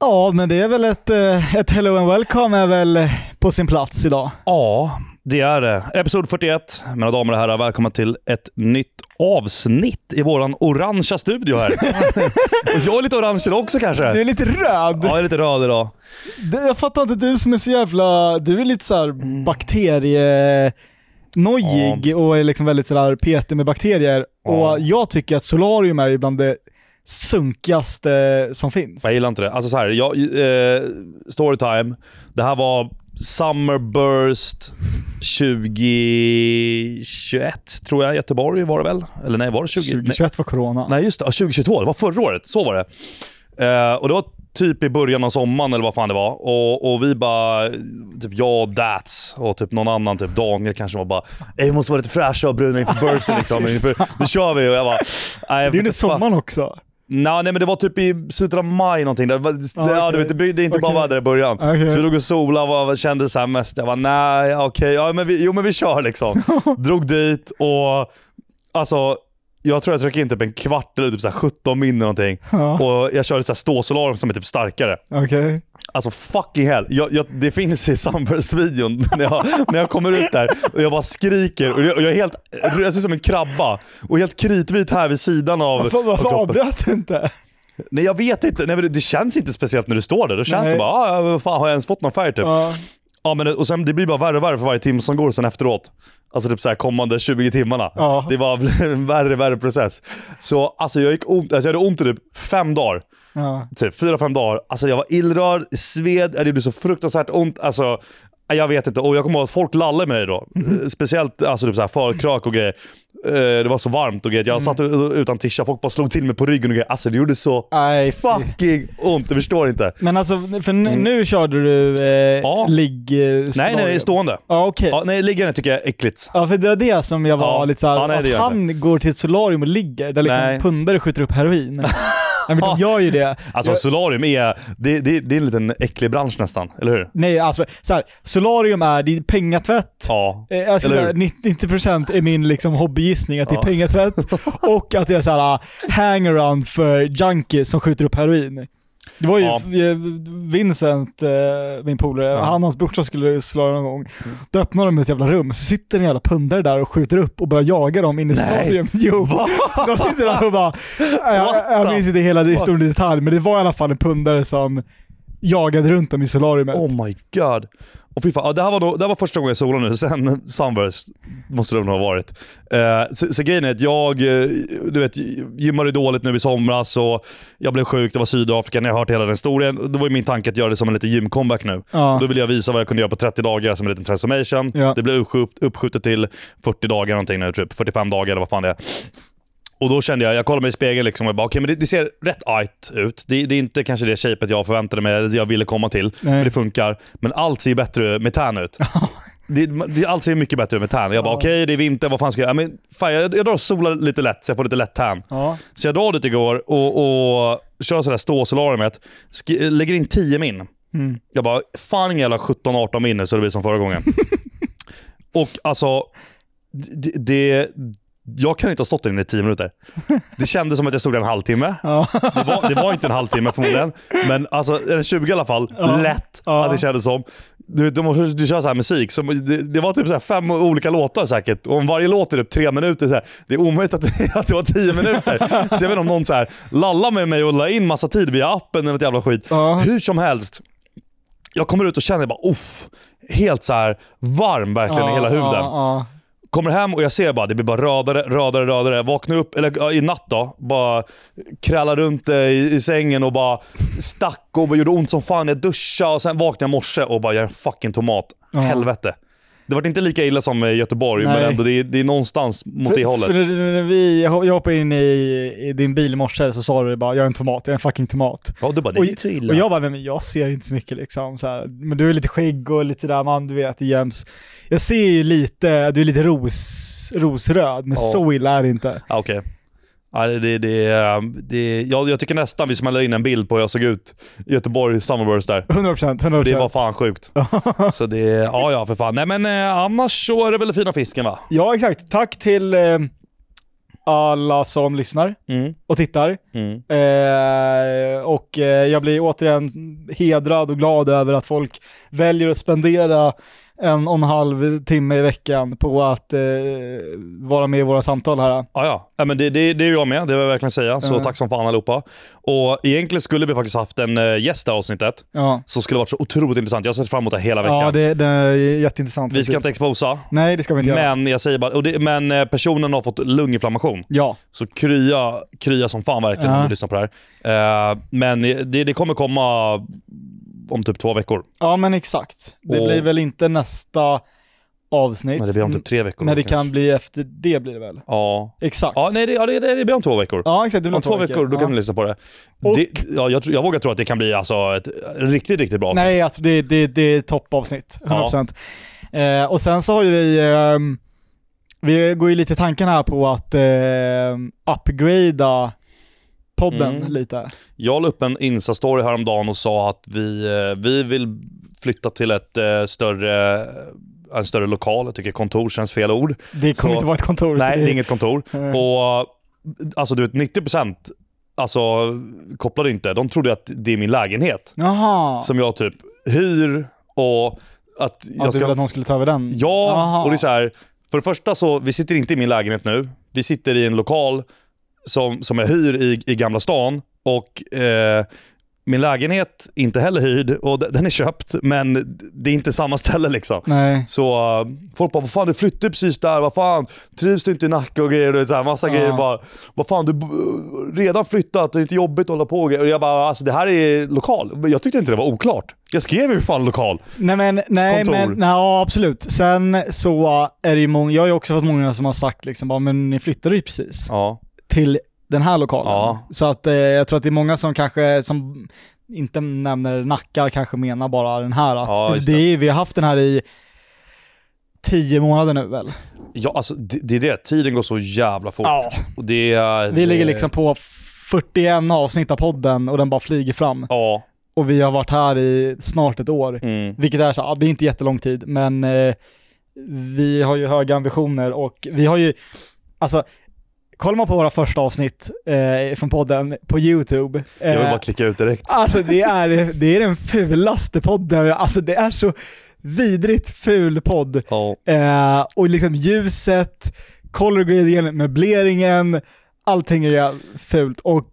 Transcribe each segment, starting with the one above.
Ja, men det är väl ett, eh, ett hello and welcome är väl på sin plats idag. Ja, det är det. Episod 41. Mina damer och herrar, välkomna till ett nytt avsnitt i våran orangea studio här. jag är lite orange idag också kanske. Du är lite röd. Ja, jag är lite röd idag. Jag fattar inte, du som är så jävla... Du är lite såhär bakterie... Nojig och är liksom väldigt sådär petig med bakterier. Ja. Och jag tycker att solarium är bland det sunkigaste som finns. Jag gillar inte det. Alltså så här, jag, eh, storytime. Det här var Summerburst 2021, tror jag. Göteborg var det väl? Eller nej, var det 20? Nej, 2021 var corona. nej just det. Ja, 2022. Det var förra året. Så var det. Eh, och Det var typ i början av sommaren eller vad fan det var. Och, och vi bara, typ jag och Dats och typ någon annan, typ Daniel kanske var bara "Ey, Vi måste vara lite fräscha och bruna inför bursten liksom. nu kör vi. Och jag bara, "Nej, jag Det är fan." sommaren också. Nej, nej men det var typ i slutet av maj någonting. Det, var, Ah, ja, okej. du vet, det, det är inte bara Okej. väder i början. Okej. Så vi låg och solade och kände så här mest. Jag bara nej, okej, ja, men vi, jo men vi kör liksom. Drog dit och alltså jag tror jag tryckte in typ en kvart eller typ så här 17 min eller någonting. Ja, Och jag körde så här ståsolarium som är typ starkare. okej. Alltså fucking hell. Jag, jag, det finns i Sunburst-videon när jag, när jag kommer ut där och jag bara skriker och jag, och jag är helt, jag ser som en krabba och helt kritvit här vid sidan av, Varför, varför avbröt du inte? Nej jag vet inte, Nej, det, det känns inte speciellt när du står där. Då känns Nej. det bara, ah, vad fan har jag ens fått någon färg typ? Ja. Ja. men, och sen, det blir bara värre och värre för varje timme som går sen efteråt. Alltså typ så här kommande 20 timmarna. Ja. Det var en värre värre process. Så alltså jag gick ont, alltså jag hade ont i typ fem dagar. Ja. Typ fyra, fem dagar. Alltså jag var illrörd, sved, det gjorde så fruktansvärt ont. Alltså, jag vet inte. Och jag kommer ihåg att folk lallade med dig då. Mhm. Speciellt alltså, typ så här förkrök och grejer. Eh, Det var så varmt och grejer. Mm. Jag satt u- utan tisha, folk bara slog till mig på ryggen och grejer. Alltså det gjorde så Nej, fy. fucking ont, du förstår inte. Men alltså, för n- nu körde du eh, Ja. ligg... Eh, Nej, nej, är stående. Ja, okej. Ja, nej, liggande tycker jag är äckligt. Ja, för det var det som jag var Ja. lite såhär, Ja, nej, att han går till ett solarium och ligger, där liksom Nej. pundare skjuter upp heroin. nej men de gör ju det. Alltså Jag- solarium är, det, det, det är en liten äcklig bransch nästan, eller hur? Nej, alltså så här, solarium är, det är pengatvätt. Ja. Eh, Jag skulle säga 90% är min liksom hobbygissning, att det är Ja. pengatvätt och att det är såhär hangaround för junkies som skjuter upp heroin. Det var ju Ja. eh, Vincent, eh, min polare, Ja. han och hans brorsa skulle slå någon gång. Då öppnar de ett jävla rum, så sitter en jävla pundare där och skjuter upp och börjar jaga dem in i solarium. Jo. De sitter där och bara, jag, jag minns inte hela historien i detalj, men det var i alla fall en pundare som jagade runt dem i solariumet. Oh my god. Och fy fan, ja, det, här var då, det här var första gången jag solade nu, sen Sunburst måste det nog ha varit. Eh, så, så grejen är att jag eh, du vet, gymmade dåligt nu i somras och jag blev sjuk, det var Sydafrika, ni har hört hela den historien. Då var min tanke att göra det som en liten gym-comeback nu. Ja. Då ville jag visa vad jag kunde göra på 30 dagar som en liten transformation. Ja. Det blev uppskjut, uppskjutet till 40 dagar någonting nu, typ 45 dagar eller vad fan det är. Och då kände jag, jag kollade mig i spegeln liksom och bara, okej men det, det ser rätt ajt ut. Det, det är inte kanske det shapet jag förväntade mig, eller jag ville komma till. Nej. Men det funkar. Men allt ser bättre med tan ut. det, det, allt ser mycket bättre med tan. Jag bara, Ja. okej det är vinter, vad fan ska jag göra? Men, fan, jag, jag drar och solar lite lätt så jag får lite lätt tan. Ja. Så jag drar dit igår och, och kör sådär ståsolariumet. Lägger in 10 min. Mm. Jag bara, fan ingen jävla 17-18 min så det blir som förra gången. och alltså, det, det, jag kan inte ha stått där inne i 10 minuter. Det kändes som att jag stod där en halvtimme. Ja. Det var, det var inte en halvtimme förmodligen, men alltså en 20 i alla fall. Ja. Lätt Ja. att det kändes som. Du, du, du kör så här musik, så det, det var typ så fem olika låtar säkert. Och om varje låt är typ tre minuter, så här, det är omöjligt att, att det var tio minuter. Så jag vet inte om någon så här lallar med mig och la in massa tid via appen eller något jävla skit. Hur som helst. Jag kommer ut och känner bara uff, helt så här varm verkligen i hela huden. Kommer hem och jag ser bara, det blir bara rödare, rödare, rödare. Vaknar upp, eller ja, i natt då, bara krallar runt eh, i, i sängen och bara stack och bara gjorde ont som fan. Jag duschade och sen vaknade jag morse och bara, jag är en fucking tomat. Helvete. Det var inte lika illa som i Göteborg, Nej. men ändå det är, det är någonstans mot det För, hållet. för när vi, jag hoppade in i, i din bil i morse så sa du bara jag är en tomat, jag är en fucking tomat. Ja, du bara, det är Och, inte så illa. och jag bara, nej men jag ser inte så mycket liksom. Så här. Men du är lite skägg och lite där man, du vet, det göms. Jag ser ju lite, du är lite ros, rosröd, men Ja. så illa är det inte. Ja, Okej. Ja, det, det, det, det, jag, jag tycker nästan vi smäller in en bild på hur jag såg ut i Göteborg Summerburst där. 100%, 100%. Det var fan sjukt. Så det, ja ja för fan. Nej men eh, annars så är det väl fina fisken va? Ja exakt, tack till eh, alla som lyssnar Mm. och tittar. Mm. Eh, och eh, jag blir återigen hedrad och glad över att folk väljer att spendera en och en halv timme i veckan på att eh, vara med i våra samtal här. Ja, ja. ja men det, det, det är jag med, det vill jag verkligen säga. Så Ja. tack som fan allihopa. Och egentligen skulle vi faktiskt haft en uh, gäst i avsnittet, Ja, som skulle varit så otroligt intressant. Jag har sett fram emot det hela veckan. ja det, det är jätteintressant. vi ska faktiskt. inte exposa, Nej, det ska vi inte göra. men jag säger bara, det, men eh, personen har fått lunginflammation. Ja, Så krya, krya som fan verkligen Ja. om du lyssnar på det här. Eh, men det, det kommer komma om typ två veckor. ja men exakt. Det Och- blir väl inte nästa avsnitt. Nej, det blir om typ tre veckor. men det kanske. kan bli efter det blir det väl? Ja. Exakt. Ja, nej, det, ja, det, det blir om två veckor. Ja, exakt. Det blir om två veckor, då kan ja. ni lyssna på det. Och- det ja, jag, jag vågar tro att det kan bli alltså ett riktigt, riktigt bra avsnitt. Nej, alltså det, det, det är toppavsnitt. 100%. Eh, och sen så har ju vi, ehm, vi går ju lite tanken här på att eh, upgrada podden Mm. lite. Jag la upp en Insta-story häromdagen och sa att vi, eh, vi vill flytta till ett eh, större, en större lokal. Jag tycker kontor känns fel ord. Det kommer Så- inte vara ett kontor. Nej, det är inget kontor. Eh, Och alltså du vet 90% alltså kopplade inte. De trodde att det är min lägenhet. Jaha. Som jag typ hyr och att ja, jag du ville ska... att någon skulle ta över den? Ja, Jaha. och det är så här. För det första så, vi sitter inte i min lägenhet nu. Vi sitter i en lokal som, som jag hyr i, i Gamla stan. Och eh, min lägenhet är inte heller hyrd och den är köpt, men det är inte samma ställe liksom. Nej. Så uh, folk bara, vad fan du flyttade precis där, vad fan, trivs du inte i Nacka och grejer? Och så här, massa Ja. grejer bara, vad fan du redan flyttat, det är inte jobbigt att hålla på och grejer. Och jag bara, alltså det här är lokal. Jag tyckte inte det var oklart. Jag skrev ju fan lokal. Nej men, nej Kontor. men, nej, ja absolut. Sen så är det ju många, jag har ju också fått många som har sagt liksom bara, men ni flyttade ju precis Ja. Till den här lokalen. Ja. Så att eh, jag tror att det är många som kanske, som inte nämner Nacka, kanske menar bara den här. Att, Ja, det är, vi har haft den här i tio månader nu väl? Ja, alltså det, det är det. Tiden går så jävla fort. Ja. Och det är... Vi det, ligger liksom på 41 avsnitt av podden och den bara flyger fram. Ja. Och vi har varit här i snart ett år. Mm. Vilket är så, ja, det är inte jättelång tid, men eh, vi har ju höga ambitioner och vi har ju, alltså, kollar man på våra första avsnitt eh, från podden på YouTube. Jag vill eh, bara klicka ut direkt. Alltså det är, det är den fulaste podden, alltså det är så vidrigt ful podd. Ja. Eh, och liksom ljuset, color gradingen, möbleringen, allting är fult. Och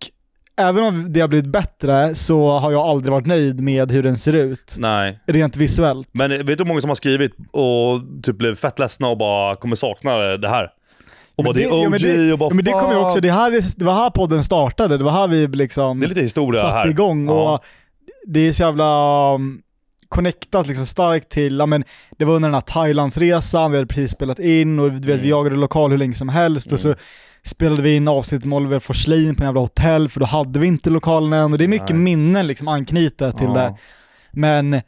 även om det har blivit bättre så har jag aldrig varit nöjd med hur den ser ut. Nej. Rent visuellt. Men vet du hur många som har skrivit och typ blev fett ledsna och bara kommer sakna det här? Och bara det, är ja, OG men det, och bara ja, men det kommer ju också, det, här, är- det var här podden startade, det var här vi liksom Det är lite historia satte här. igång Ja. och det är så jävla um, connectat liksom starkt till, ja men det var under den här Thailandsresan, vi hade precis spelat in och du vet, vi Mm. jagade lokal hur länge som helst och så spelade vi in avsnitt med Oliver Forslin på en jävla hotell för då hade vi inte lokalen än och det är mycket Nej. minnen liksom anknutet till Ja. det. Men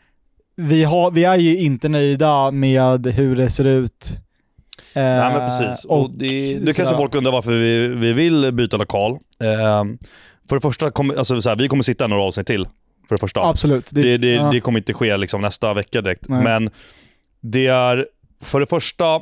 vi, har, vi är ju inte nöjda med hur det ser ut. Eh, Nej men precis. Och det, det kanske folk undrar varför vi, vi vill byta lokal. Eh, för det första, kommer, alltså, så här, vi kommer sitta några avsnitt till. För det första. Absolut. Det, det, ja. det kommer inte ske liksom nästa vecka direkt. Nej. Men det är, för det första,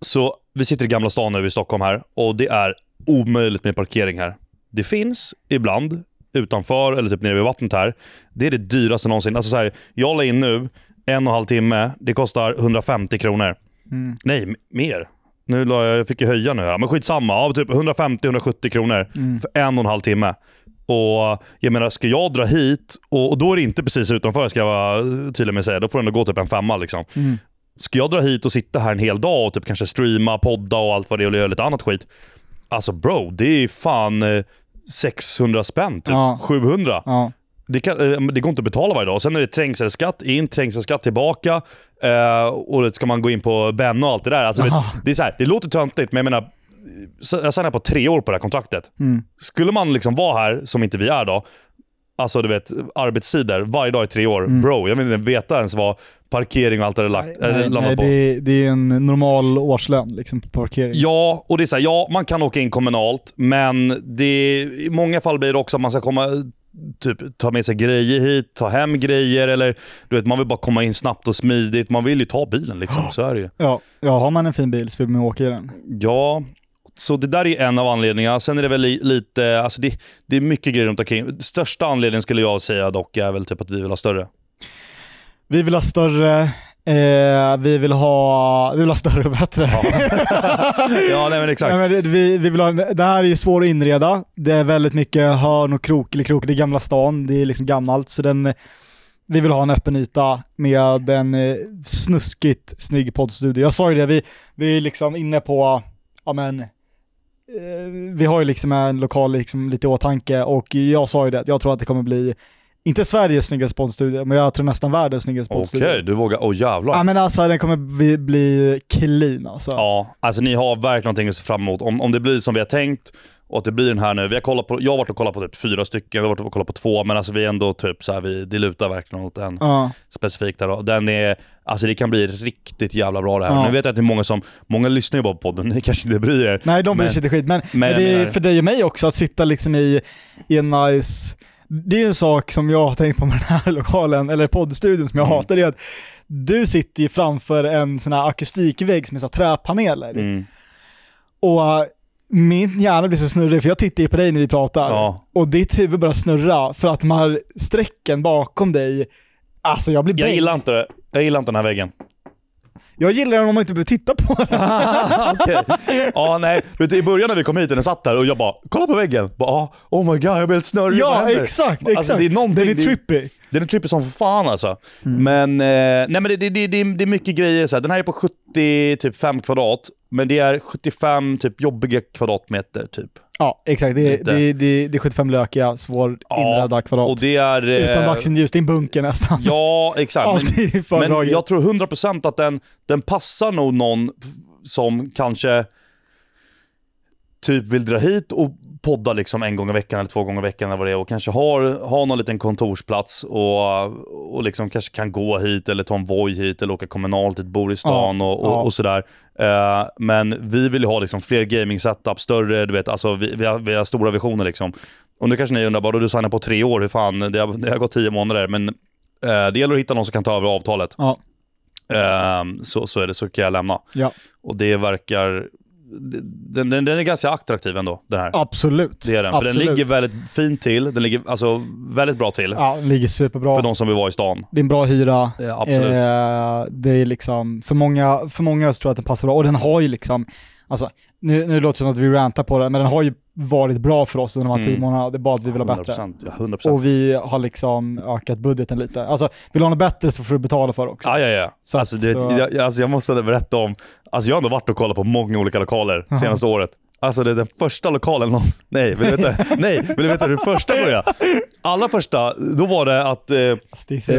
så vi sitter i Gamla stan nu i Stockholm här och det är omöjligt med parkering här. Det finns ibland utanför eller typ nere vid vattnet här. Det är det dyraste någonsin. Alltså så här, jag la in nu en och en halv timme. Det kostar 150 kronor. Mm. Nej, mer. Nu la jag, jag fick ju höja nu här. Men skitsamma. Ja, typ 150-170 kronor Mm. för en och en halv timme. Och jag menar, ska jag dra hit, och, och då är det inte precis utanför ska jag vara tydlig med att säga. Då får det ändå gå typ en femma liksom. Mm. Ska jag dra hit och sitta här en hel dag och typ kanske streama, podda och allt vad det är och göra lite annat skit. Alltså bro, det är fan eh, 600 spänn, typ. Ja. 700. Ja. Det, kan, eh, det går inte att betala varje dag. Sen är det trängselskatt in, trängselskatt tillbaka. Eh, och det ska man gå in på Ben och allt det där. Alltså, vet, det, är så här, det låter töntigt, men jag menar, jag signar på tre år på det här kontraktet. Mm. Skulle man liksom vara här, som inte vi är då, alltså du vet arbetstider varje dag i tre år. Mm. Bro, jag vill inte veta ens vad parkering och allt det lagt, Nej, nej, landat på. det, är, det är en normal årslön liksom på parkering. Ja, och det är så här, ja, man kan åka in kommunalt, men det, i många fall blir det också att man ska komma Typ ta med sig grejer hit, ta hem grejer eller du vet, man vill bara komma in snabbt och smidigt. Man vill ju ta bilen liksom, så är det ju. Ja, ja, har man en fin bil så vill man åka i den. Ja, så det där är en av anledningarna. Sen är det väl li, lite, alltså det, det är mycket grejer runt omkring. Största anledningen skulle jag säga dock är väl typ att vi vill ha större. Vi vill ha större, eh, vi, vill ha, vi vill ha större och bättre. Ja, ja nej men exakt. Nej, men vi, vi vill ha, det här är ju svårt att inreda. Det är väldigt mycket hörn och krok eller krok. Det är Gamla stan, det är liksom gammalt. Så den, vi vill ha en öppen yta med en eh, snuskigt snygg poddstudio. Jag sa ju det, vi, vi är liksom inne på, ja men, eh, vi har ju liksom en lokal liksom lite i åtanke och jag sa ju det, jag tror att det kommer bli, inte Sveriges snyggaste poddstudio, men jag tror nästan världens snyggaste Okej, poddstudio. du vågar. Åh oh, jävlar. Ja men alltså den kommer bli, bli clean alltså. Ja, alltså ni har verkligen någonting att se fram emot. Om, om det blir som vi har tänkt och att det blir den här nu. Vi har kollat på, jag har varit och kollat på typ fyra stycken, jag har varit och kollat på två, men alltså vi är ändå typ så här, vi, det lutar verkligen åt en Ja. specifikt där. då. Den är, alltså det kan bli riktigt jävla bra det här. Ja. Nu vet jag att det är många som, många lyssnar ju bara på podden, ni kanske inte bryr er. Nej, de bryr Men- sig inte skit. Men, men, jag det är för dig och mig också att sitta liksom i, i en nice... Det är en sak som jag har tänkt på med den här lokalen, eller poddstudion som jag Mm. hatar, det är att du sitter ju framför en sån här akustikvägg som är så träpaneler. Mm. Och uh, min hjärna blir så snurrig för jag tittar ju på dig när vi pratar. Ja. Och ditt huvud börjar snurra för att de här strecken bakom dig, alltså jag blir Jag bäng. gillar inte det. Jag gillar inte den här väggen. Jag gillar den om man inte behöver titta på den. Okej. Ja, nej. Du vet, I början när vi kom hit och den satt där och jag bara, kolla på väggen. Bara, ah, oh my god, jag blir helt snurrig. Ja, exakt, exakt. Alltså, det är någonting- den är trippy. Den är trippy som fan alltså. Mm. Men, eh, nej, men det, det, det, det, är- det är mycket grejer. Så här. Den här är på 75 kvadrat, men det är 75 typ jobbiga kvadratmeter typ. Ja, exakt. Det är, det, det, det är 75 lökiga, svårinredda kvadrat. Och det är... eh, Utan dagsljus, det är en bunker nästan. Ja, exakt. Ja, Men- Men jag tror 100% att den, den passar nog någon som kanske typ vill dra hit och podda liksom en gång i veckan eller två gånger i veckan eller vad det är och kanske har, har någon liten kontorsplats och, och liksom kanske kan gå hit eller ta en Voi hit eller åka kommunalt dit, bor i stan Ja, och, och, ja. och sådär. Eh, men vi vill ju ha liksom fler gaming setup, större, du vet, alltså vi, vi, har, vi har stora visioner liksom. Och nu kanske ni undrar, bara du signar på tre år, hur fan, det har, det har gått tio månader, men eh, det gäller att hitta någon som kan ta över avtalet. Ja, Ehm, så, så är det, så kan jag lämna. ja, Och det verkar... Den, den, den är ganska attraktiv ändå, den här. absolut. Det är den. För den Absolut. ligger väldigt fint till. Den ligger alltså väldigt bra till. Ja, den ligger superbra. För de som vill vara i stan. Det är en bra hyra. Ja, absolut. Eh, det är liksom, för många, för många så tror jag att den passar bra. Och den har ju liksom, alltså, nu, nu låter det som att vi rantar på den, men den har ju varit bra för oss under de här Mm. tio månaderna. Det är bara att vi vill ha bättre. 100%. Ja, 100%. Och vi har liksom ökat budgeten lite. Alltså, vill du ha något bättre så får du betala för det också. Ja, ja, ja. Så alltså, det, så- jag, alltså, jag måste berätta om... Alltså, jag har ändå varit och kollat på många olika lokaler Aha. senaste året. Alltså det är den första lokalen någonsin. Nej, vill du veta, nej, vill du veta hur första började? Allra första, då var det att eh, så, eh,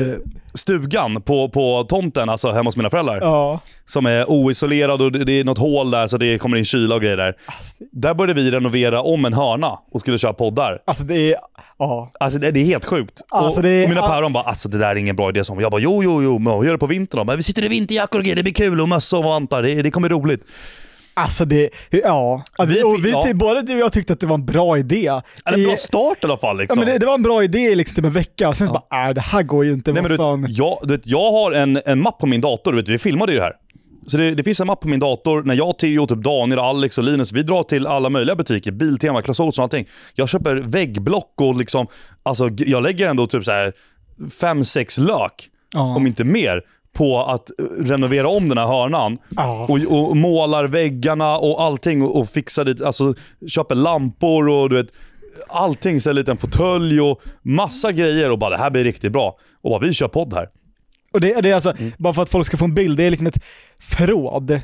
stugan på, på tomten, alltså hemma hos mina föräldrar, ja. som är oisolerad och det är något hål där så det kommer in kyla och grejer där. Alltså, Där började vi renovera om en hörna och skulle köra poddar. alltså det är, ja. Alltså det, det är helt sjukt. Alltså, och, är- och mina päron bara, alltså det där är ingen bra idé. Som. Jag bara, jo, jo, jo, men vi gör det på vintern då. Men vi sitter i vinterjackor och grejer, det blir kul och mössa och vantar. Det, det kommer bli roligt. Alltså det, ja. Alltså, Vi och vi, ja. ty- Både du och jag tyckte att det var en bra idé. Eller I- bra start i alla fall. Ja, Liksom. men det, det var en bra idé liksom typ en vecka, sen så Ja. bara, nej det här går ju inte. Nej, men du vet, jag, du vet, jag har en, en mapp på min dator, du vet, vi filmade ju det här. Så det, det finns en mapp på min dator när jag, Theo, typ Daniel, Alex och Linus, vi drar till alla möjliga butiker. Biltema, Clas Ohlson och allting. Jag köper väggblock och liksom, alltså jag lägger ändå typ så här fem sex lök, Ja. om inte mer, på att eh, renovera om den här hörnan. Ja. Och, och målar väggarna och allting och, och fixar dit, alltså köper lampor och du vet, allting, så en liten fåtölj och massa grejer och bara det här blir riktigt bra. Och bara vi kör podd här. Och det, det är alltså, Mm. bara för att folk ska få en bild, det är liksom ett förråd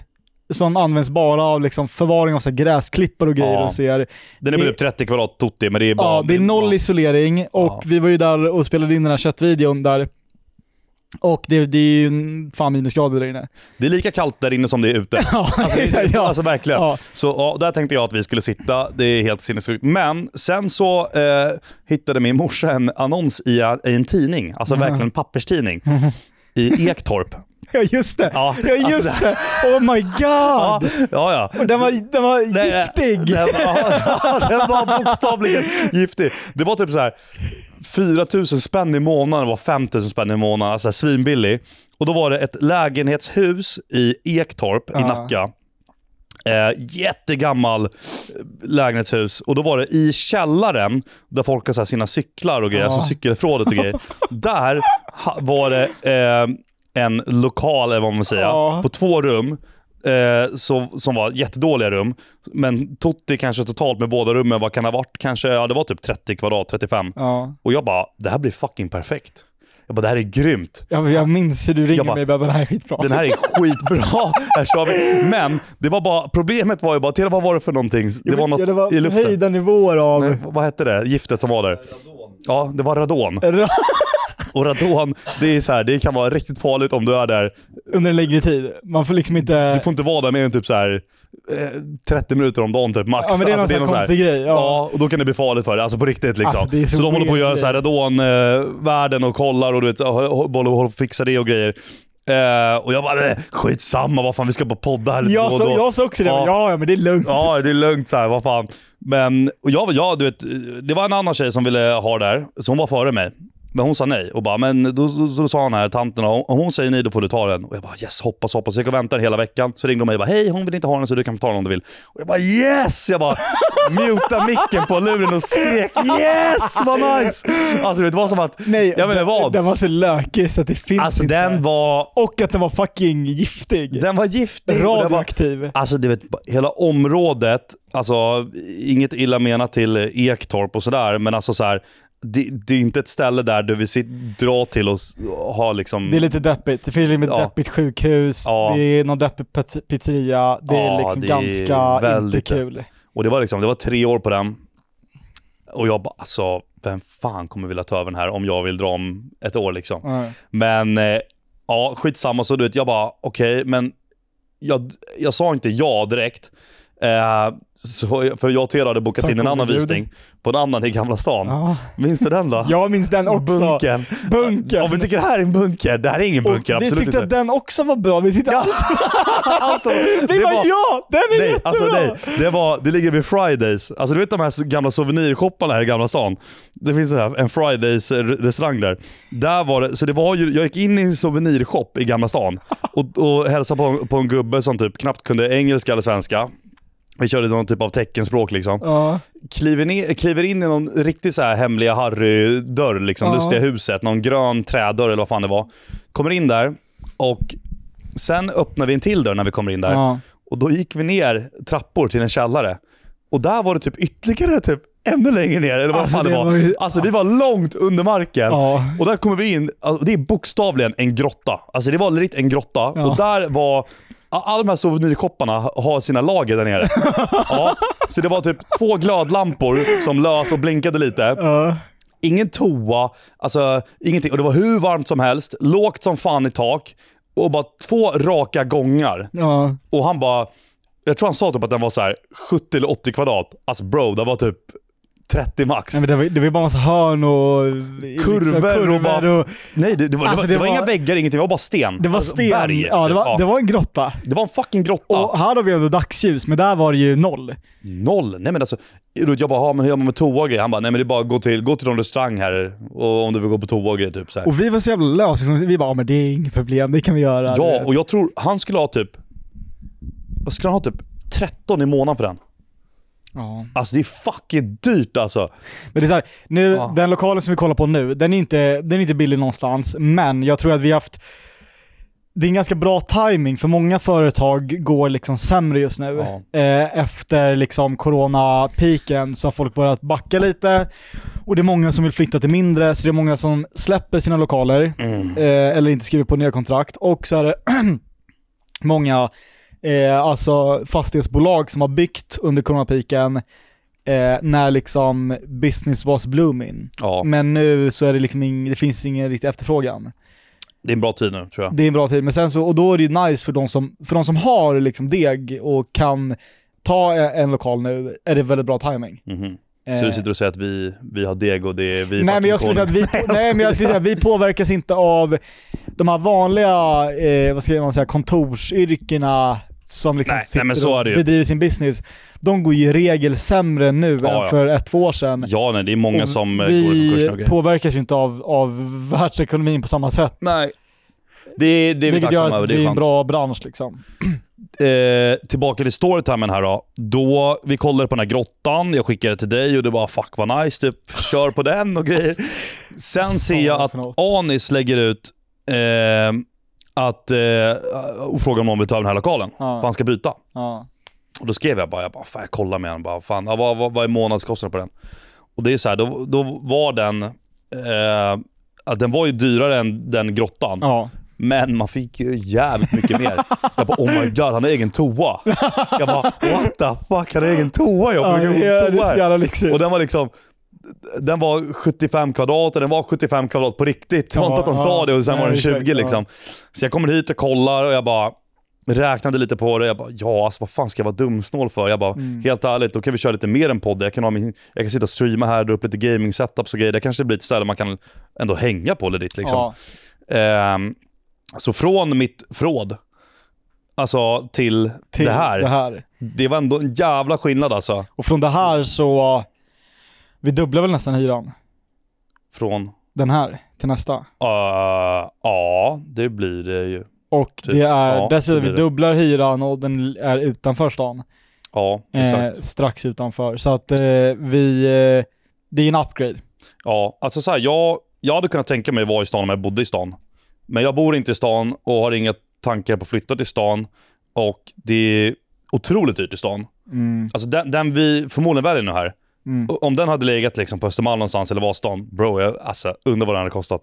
som används bara av liksom förvaring av så gräsklippor och grejer Ja. och ser. Den är väl typ 30 kvadrat totti, men det är bara... Ja, det är noll isolering och Ja. vi var ju där och spelade in den här köttvideon där. Och det, det är ju fan minusgrader där inne. Det är lika kallt där inne som det är ute. Ja, Alltså, exakt, ja. alltså verkligen. Ja. Så ja, där tänkte jag att vi skulle sitta. Det är helt sinnessjukt. Men sen så eh, hittade min morsa en annons i, i en tidning, alltså Mhm. verkligen en papperstidning, i Ektorp. Ja just det, Ja, ja, just alltså det. Oh my god! Ja, ja. ja. Och den var, den var Nej, giftig! Den, ja, den var bokstavligen giftig. Det var typ så här 4000 spänn i månaden, var 5000 spänn i månaden, alltså svinbillig. Och då var det ett lägenhetshus i Ektorp i. Nacka. Eh, jättegammal eh, lägenhetshus. Och då var det i källaren, där folk har så sina cyklar och grejer, Ja. alltså cykelförrådet och grejer. Där var det eh, en lokal, eller vad man säger, Ja. på två rum. Eh, så, som var jättedåliga rum. Men Totti kanske totalt med båda rummen, vad kan det ha varit? Kanske, ja det var typ 30 kvadrat, 35. Ja. Och jag bara, det här blir fucking perfekt. Jag bara, det här är grymt. Jag, jag minns hur du bara- mig och bara, den här är skitbra. Den här är skitbra. här kör vi. Men det var bara, problemet var ju bara, till vad var det för någonting? Det var något ja, det var i luften. höjda nivåer av... Nej, vad hette det? Giftet som var där? Ja, det var radon. Och radon, det, är så här, det kan vara riktigt farligt om du är där. Under en längre tid. Man får liksom inte... Du får inte vara där mer än typ så här, eh, 30 minuter om dagen typ max. Ja men det är någon Alltså, här så här- konstig grej. Ja. Ja, och då kan det bli farligt för dig. Alltså på riktigt liksom. Alltså, det så så, de håller på att göra så här radonvärden och kollar och du vet, håller på att fixa det och grejer. Eh, och jag bara, "Nej, skitsamma, vad fan vi ska bara podda här lite då Jag, och sa, då." jag sa också det, Ja. ja. men det är lugnt. Ja, det är lugnt så här, vad fan. Men och jag, jag, du vet, det var en annan tjej som ville ha det där, så hon var före mig. Men hon sa nej och bara, men då, då, då sa han här, tanten, om hon säger nej då får du ta den. Och jag bara yes, hoppas, hoppas. Så jag gick och väntade hela veckan. Så ringde de mig och bara, hej hon vill inte ha den så du kan få ta den om du vill. Och jag bara yes! Jag bara muta micken på luren och skrek yes, vad nice! Alltså det var som att, Nej, jag vet inte vad. Den var så lökig så att det finns Alltså inte. den var, Och att den var fucking giftig. den var giftig. den var, Radioaktiv. Alltså du vet, hela området, alltså inget illa menat till Ektorp och sådär, men alltså så här. Det, det är inte ett ställe där du vill sit, dra till och ha liksom... Det är lite deppigt. Det finns ett Ja. deppigt sjukhus, Ja. det är någon deppig pizz- pizzeria, det är Ja, liksom det är ganska inte väldigt kul. Och det var liksom, det var tre år på den. Och jag bara, alltså vem fan kommer vilja ta över den här om jag vill dra om ett år liksom. Ja. Men eh, ja, skitsamma. Så du vet, jag bara okej, men jag, jag sa inte ja direkt. Eh, så, för jag och Tera hade bokat Tack in en annan gud. visning på en annan i Gamla stan. Ja. Minns du den då? Jag minns den också. Bunkern. Bunkern. Om vi tycker det här är en bunker, det här är ingen Och bunker. vi absolut tyckte inte. att den också var bra. Vi tyckte Ja. allt. Vi Det bara var- ja, den är Nej, jättebra! alltså nej. Det, var, det ligger vid Fridays. Alltså du vet de här gamla souvenirshopparna här i Gamla stan? Det finns så här, en Fridays-restaurang där. där var det, så det var ju, jag gick in i en souvenirshop i Gamla stan och, och hälsade på, på en gubbe som typ knappt kunde engelska eller svenska. Vi körde någon typ av teckenspråk liksom. Ja. Kliver, ner, kliver in i någon riktigt så här hemliga Harry-dörr, liksom, Ja. lustiga huset. Någon grön trädörr eller vad fan det var. Kommer in där och sen öppnar vi en till dörr när vi kommer in där. Ja. Och då gick vi ner trappor till en källare. Och där var det typ ytterligare typ ännu längre ner, eller vad Alltså, fan det det var. var ju- Alltså vi var långt under marken. Ja. Och där kommer vi in, alltså, det är bokstavligen en grotta. Alltså det var lite en grotta. Ja. Och där var, alla de här souvenirshopparna har sina lager där nere. ja. Så det var typ två glödlampor som lös och blinkade lite. Ja. Ingen toa, alltså ingenting. Och det var hur varmt som helst, lågt som fan i tak. Och bara två raka gångar. Ja. Och han bara, jag tror han sa typ att den var så här 70 eller 80 kvadrat. Alltså bro, det var typ 30 max. Nej, men det, var, det var bara massa hörn och Kurvor och bara- och Nej, det, det, var, Alltså, det, var, det det var inga väggar, ingenting. Det var bara sten. det var Alltså, sten. berg, ja, det typ. var, Ja. det var en grotta. Det var en fucking grotta. Och här har vi ändå dagsljus, men där var det ju noll. Noll. Nej men alltså, jag bara, men hur gör man med toa och grejer? Han bara, nej men det är bara att gå till, gå till någon restaurang här och om du vill gå på toa och grejer typ så här. Och vi var så jävla lösa, liksom. vi bara, men det är inget problem, det kan vi göra. Ja, och jag tror han skulle ha typ, vad skulle han ha typ 13 i månaden för den? Ja. Alltså det är fucking dyrt alltså. Men det är så här, nu, Ja. den lokalen som vi kollar på nu, den är, inte, den är inte billig någonstans, men jag tror att vi har haft det är en ganska bra timing för många företag går liksom sämre just nu. Ja. Eh, efter liksom corona-piken så har folk börjat backa lite och det är många som vill flytta till mindre, så det är många som släpper sina lokaler Mm. eh, eller inte skriver på nya kontrakt. Och så är det många eh, alltså fastighetsbolag som har byggt under coronapiken eh, när liksom business was blooming. Ja, Men nu så är det liksom ing, det finns ingen riktig efterfrågan. det är en bra tid nu tror jag. Det är en bra tid, men sen så, och då är det ju nice för de som, för de som har liksom deg och kan ta en, en lokal nu, är det väldigt bra timing. Mhm. Eh, Så du sitter och säger att vi, vi har deg och det är vi Nej men jag skulle säga att vi, nej, men jag skulle säga att vi påverkas inte av de här vanliga, eh, vad ska man säga, kontorsyrkena som liksom Nej, sitter nej, men så är och bedriver sin business. De går ju i regel sämre nu Ja, än ja. för ett, två år sedan. Ja, nej, det är många Och som eh, går i konkurs vi påverkas ju inte av, av världsekonomin på samma sätt. Nej. Det, det är vi Vilket gör att det är är en bra bransch liksom. eh, tillbaka till storytimen här då. då. Vi kollade på den här grottan, jag skickade till dig och du bara “fuck vad nice”, typ kör på den och grejer. Sen ser jag att? Anis lägger ut eh, att, eh, och frågar om någon vill ta den här lokalen. Ja. För han ska byta. Ja. Och då skrev jag bara, jag bara fan jag kollar med honom. Bara, fan, ja, vad, vad, vad är månadskostnaden på den? Och det är så här, då, då var den, eh, ja, den var ju dyrare än den grottan. ja. Men man fick ju jävligt mycket mer. Jag bara oh my god, han har egen toa. Jag bara what the fuck, han har egen toa? Jag Ja, bara, är det är så jävla lyxigt. Och den var liksom, den var 75 kvadrat och den var 75 kvadrat på riktigt. Det var inte att de sa det och sen Nej, var den exakt, 20 liksom. Så jag kommer hit och kollar och jag bara räknade lite på det. Jag bara, ja alltså vad fan ska jag vara dumsnål för? Jag bara, Mm. helt ärligt, då kan vi köra lite mer än podd. Jag kan, ha min, jag kan sitta och streama här, dra upp lite gaming setups och grejer. Det kanske blir ett ställe man kan ändå hänga på lite liksom. Ja. Ehm, så från mitt fråd, alltså till, Till det här. det här. Det var ändå en jävla skillnad alltså. Och från det här så, vi dubblar väl nästan hyran. Från, Den här till nästa. uh, ja det blir det ju. Och Typ. det är, Ja, dessutom vi dubblar hyran och den är utanför stan. Ja, Eh, exakt. strax utanför. Så att eh, vi, eh, det är en upgrade. Ja, alltså så här, jag, jag hade kunnat tänka mig vara i stan om jag bodde i stan. Men jag bor inte i stan och har inga tankar på att flytta till stan. Och det är otroligt dyrt i stan. Mm, Alltså den, den vi förmodligen väljer nu här. Mm. Om den hade legat liksom på Östermalm någonstans eller Vasastan, bro, jag, alltså undrar vad den hade kostat.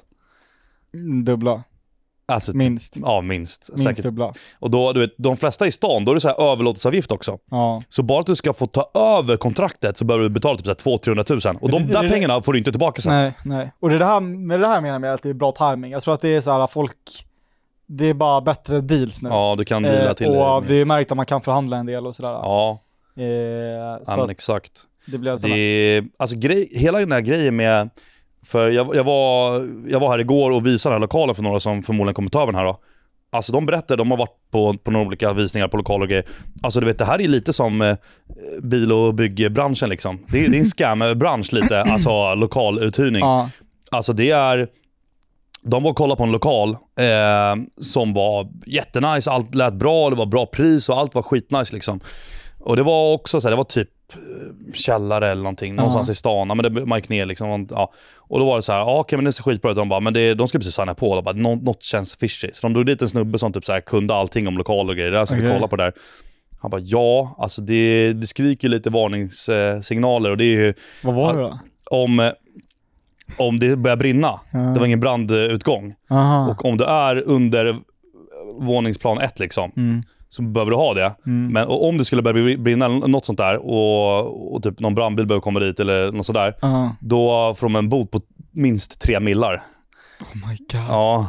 Dubbla. Alltså, typ- Minst. Ja, minst. Minst Säkert. dubbla. Och då, du vet, de flesta i stan, då är det så här överlåtelseavgift också. Ja. Så bara att du ska få ta över kontraktet så behöver du betala typ 200-300 tusen. Och de det- där det- pengarna får du inte tillbaka sen. Nej, nej. Och det är det här, med det här menar jag med att det är bra timing. Jag tror att det är så här folk, det är bara bättre deals nu. Ja, du kan deala eh, till och det. vi har märkt att man kan förhandla en del och sådär. Ja, Eh, ja så att exakt. Det blir Det är, alltså grej, hela den här grejen med, för jag, jag, var, jag var här igår och visade den här lokalen för några som förmodligen kommer ta över den här då. Alltså de berättade, de har varit på, på några olika visningar på lokaler och grejer. Alltså du vet, det här är lite som eh, bil och byggbranschen liksom. Det är, det är en scam-bransch lite, alltså lokaluthyrning. Ja, Alltså det är... De var och kollade på en lokal eh, som var jättenice, allt lät bra, det var bra pris och allt var skitnice liksom. Och det var också så här, det var typ källare eller någonting, någonstans i stan. Ja, men det, man gick ner liksom. Ja. Och då var det så här, ja, okej men det ser skitbra ut. De bara, men det, de skulle precis signa på. De bara, Nå, något känns fishy. Så de drog dit en snubbe som typ så här, kunde allting om lokaler och grejer. Där ska vi Okej. kolla på det där. Han bara, ja, alltså det, det skriker lite varningssignaler och det är ju vad var det då? om, eh, om det börjar brinna. Ja. Det var ingen brandutgång. Aha. Och om du är under eh, våningsplan ett liksom, Mm. Så behöver du ha det. Mm. Men om det skulle börja bri- brinna eller något sånt där och, och typ någon brandbil behöver komma dit eller något sådär. Aha. Då får de en bot på minst tre millar. Oh my god. Ja,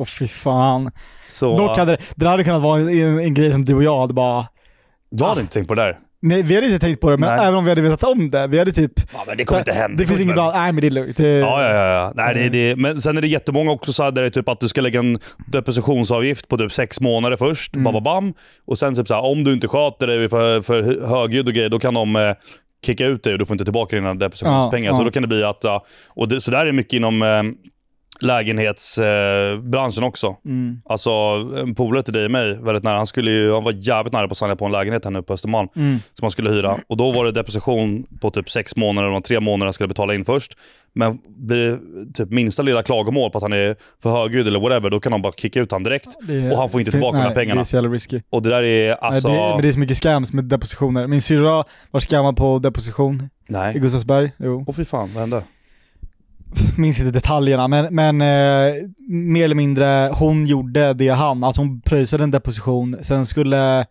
Åh fy fan. så... Dock hade det, det hade kunnat vara en, en grej som du och jag hade bara, Du hade inte tänkt på det där? Nej vi hade inte tänkt på det, men Nej. även om vi hade vetat om det, vi hade typ, Ja, men det så kommer inte hända. det finns ingen bra, nej men det är lugnt. Det, Ja, ja, ja. Nej, det, det, men sen är det jättemånga också så här, där det är typ att du ska lägga en depositionsavgift på typ sex månader först. Mm. Bam, bam. Och sen typ så här, om du inte sköter dig för, för högljudd och grejer, då kan de eh, kicka ut dig och du får inte tillbaka dina depositionspengar. Ja, Så ja. då kan det bli att, och det, så där är det mycket inom eh, lägenhetsbranschen eh, också. Mm. Alltså en polare till dig och mig, väldigt nära, han, skulle ju, han var jävligt nära på att signa på en lägenhet här nu på Östermalm Mm. som han skulle hyra. Och då var det deposition på typ sex månader, och tre månader han skulle betala in först. Men blir det typ minsta lilla klagomål på att han är för högljudd eller whatever, då kan de bara kicka ut han direkt. Är- Och han får inte tillbaka nej, de här pengarna. Det är så jävla risky. Och det där är alltså... Nej, det, men det är så mycket scams med depositioner. Min syrra var scammad på deposition i Nej. Gustavsberg. Jo. Åh fy fan, vad hände? Minns inte detaljerna, men, men eh, mer eller mindre hon gjorde det han, alltså hon pröjsade en deposition, sen skulle,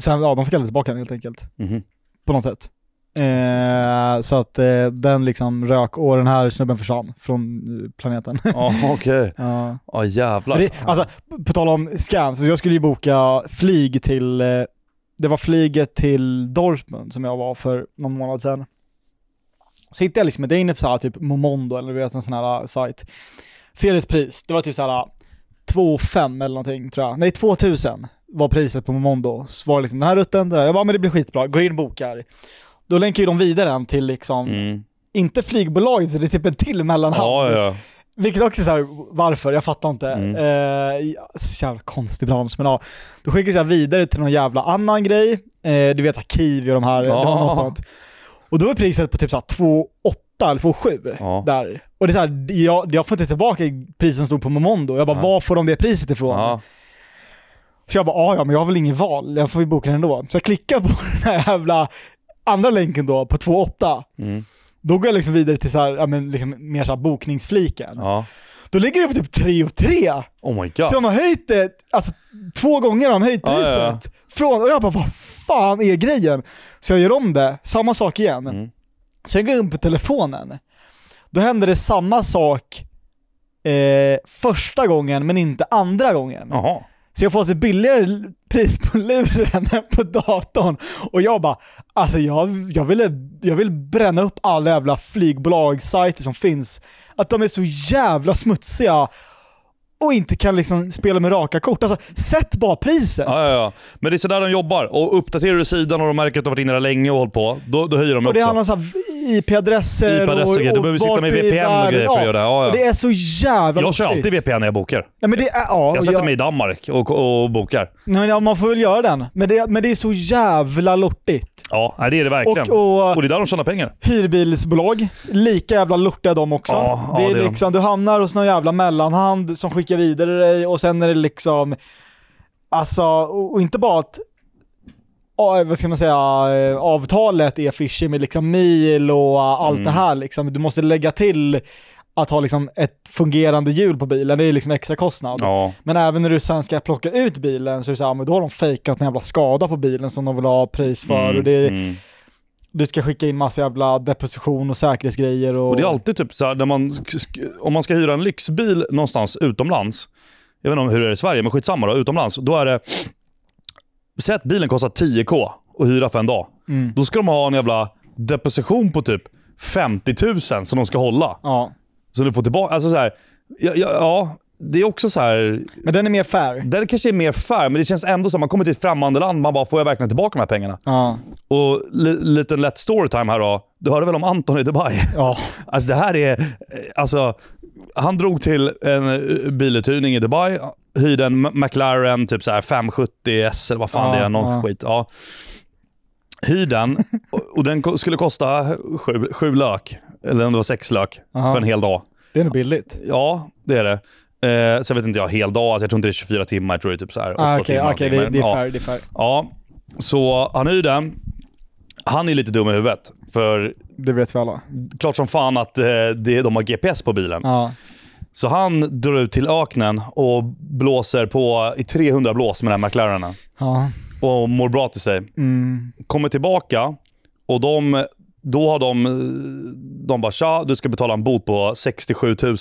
sen, ja de fick aldrig tillbaka den helt enkelt. Mhm. På något sätt. Eh, så att eh, den liksom rök och den här snubben försvann från eh, planeten. Ja, okej. ja. Ja, jävlar. Det, alltså, på tal om scams, så jag skulle ju boka flyg till, eh, det var flyget till Dortmund som jag var för någon månad sedan. Så hittade jag liksom, det är inne på så här, typ Momondo eller du vet en sån här uh, sajt. Ser ett pris, det var typ så här 2,5 eller någonting tror jag. Nej 2000 var priset på Momondo. Så var det liksom den här rutten, där. Jag bara, men det blir skitbra, går in och bokar. Då länkar ju de vidare den till liksom, Mm. inte flygbolaget, så det är typ en till mellanhand. Ja, ja. Vilket också är så här, varför? Jag fattar inte. Mm. Eh, så jävla konstig broms, men ja. Då skickas jag vidare till någon jävla annan grej. Eh, du vet såhär Kiwi och de här, det var något sånt. Och då är priset på typ såhär 2,8 eller 2,7 Ja. där. Och det är såhär, jag, jag får inte tillbaka priset som stod på Momondo. Jag bara, Ja. var får de det priset ifrån? Ja. Så jag bara, "Ah, ja men jag har väl ingen val, jag får ju boka den ändå. Så jag klickar på den här jävla andra länken då, på 2,8. Mm. Då går jag liksom vidare till så här, ja, men liksom mer så här bokningsfliken. ja. Då ligger det på typ 3 och 3. Oh my god. Så de har höjt det, alltså två gånger har de höjt priset. ja, ja. Från, och jag bara, vad fan är grejen? Så jag gör om det, samma sak igen. Mm. Så jag går in på telefonen. Då händer det samma sak eh, första gången men inte andra gången. Jaha. Så jag får alltså billigare pris på luren än på datorn. Och jag bara, alltså jag, jag, ville, jag vill bränna upp alla jävla flygbolags-sajter som finns. Att de är så jävla smutsiga och inte kan liksom spela med raka kort. Alltså, sätt bara priset. Ja, ja, ja. Men det är sådär de jobbar. Och uppdaterar du sidan och de märker att du har varit inne där länge och hållit på, då, då höjer de och det också. handlar om så här IP-adresser IP-adresser och grejer. Du behöver sitta med VPN och grejer för att göra det. Ja, ja. Och det är så jävla Jag kör alltid VPN när jag bokar. Ja, men det är, ja, Jag sätter jag- mig i Danmark och, och bokar. Nej, men ja, man får väl göra den. Men det, men det är så jävla lortigt. Ja, nej, det är det verkligen. Och, Och, och det är där de tjänar pengar. hyrbilsbolag, lika jävla lortiga de också. Ja, det är det är de. liksom, du hamnar hos någon jävla mellanhand som skickar vidare dig och sen är det liksom, alltså, och, och inte bara att vad ska man säga, eh, avtalet är fishy med liksom mil och allt Mm. det här liksom. Du måste lägga till att ha liksom ett fungerande hjul på bilen, det är liksom extra kostnad. Ja. Men även när du sen ska plocka ut bilen så är det så här, men då har de fejkat en jävla skada på bilen som de vill ha pris för. Mm, Och det, mm. du ska skicka in massa jävla deposition och säkerhetsgrejer. Och, Och det är alltid typ så här, när man, om man ska hyra en lyxbil någonstans utomlands, jag vet inte om hur det är i Sverige, men skitsamma då, utomlands, då är det, säg att bilen kostar 10k att hyra för en dag. Mm. Då ska de ha en jävla deposition på typ 50 000 som de ska hålla. Ja, Så du får tillbaka, alltså så här, ja, ja, ja, det är också så här. men den är mer fair. Den kanske är mer fair, men det känns ändå som att man kommer till ett främmande land, man bara, får jag verkligen tillbaka de här pengarna? Ja. Och li, liten lätt storytime här då. Du hörde väl om Anton i Dubai? Ja. Alltså det här är, eh, alltså, han drog till en eh, biluthyrning i Dubai, hyrde en McLaren typ så här 570 S eller vad fan Ja, det är, någon ja. skit. Ja. Hyr den och, den skulle kosta sju, sju lök, eller om det var sex lök, Aha. för en hel dag. Det är nog billigt. Ja, det är det. Eh, så jag vet inte jag, hel dag, alltså jag tror inte det är 24 timmar, jag tror det är typ så här 8 Ah, Okej, timmar. okej, någonting. det, det är ja. fair. Det är fair. Ja, så han hyr den. Han är lite dum i huvudet, för Det vet vi alla. klart som fan att eh, det, de har GPS på bilen. Ja. Så han drar ut till öknen och blåser på i 300 blås med den här McLarenen. Ja. Och mår bra till sig. Mm. Kommer tillbaka och de, då har de, de bara tja, du ska betala en bot på 67 000.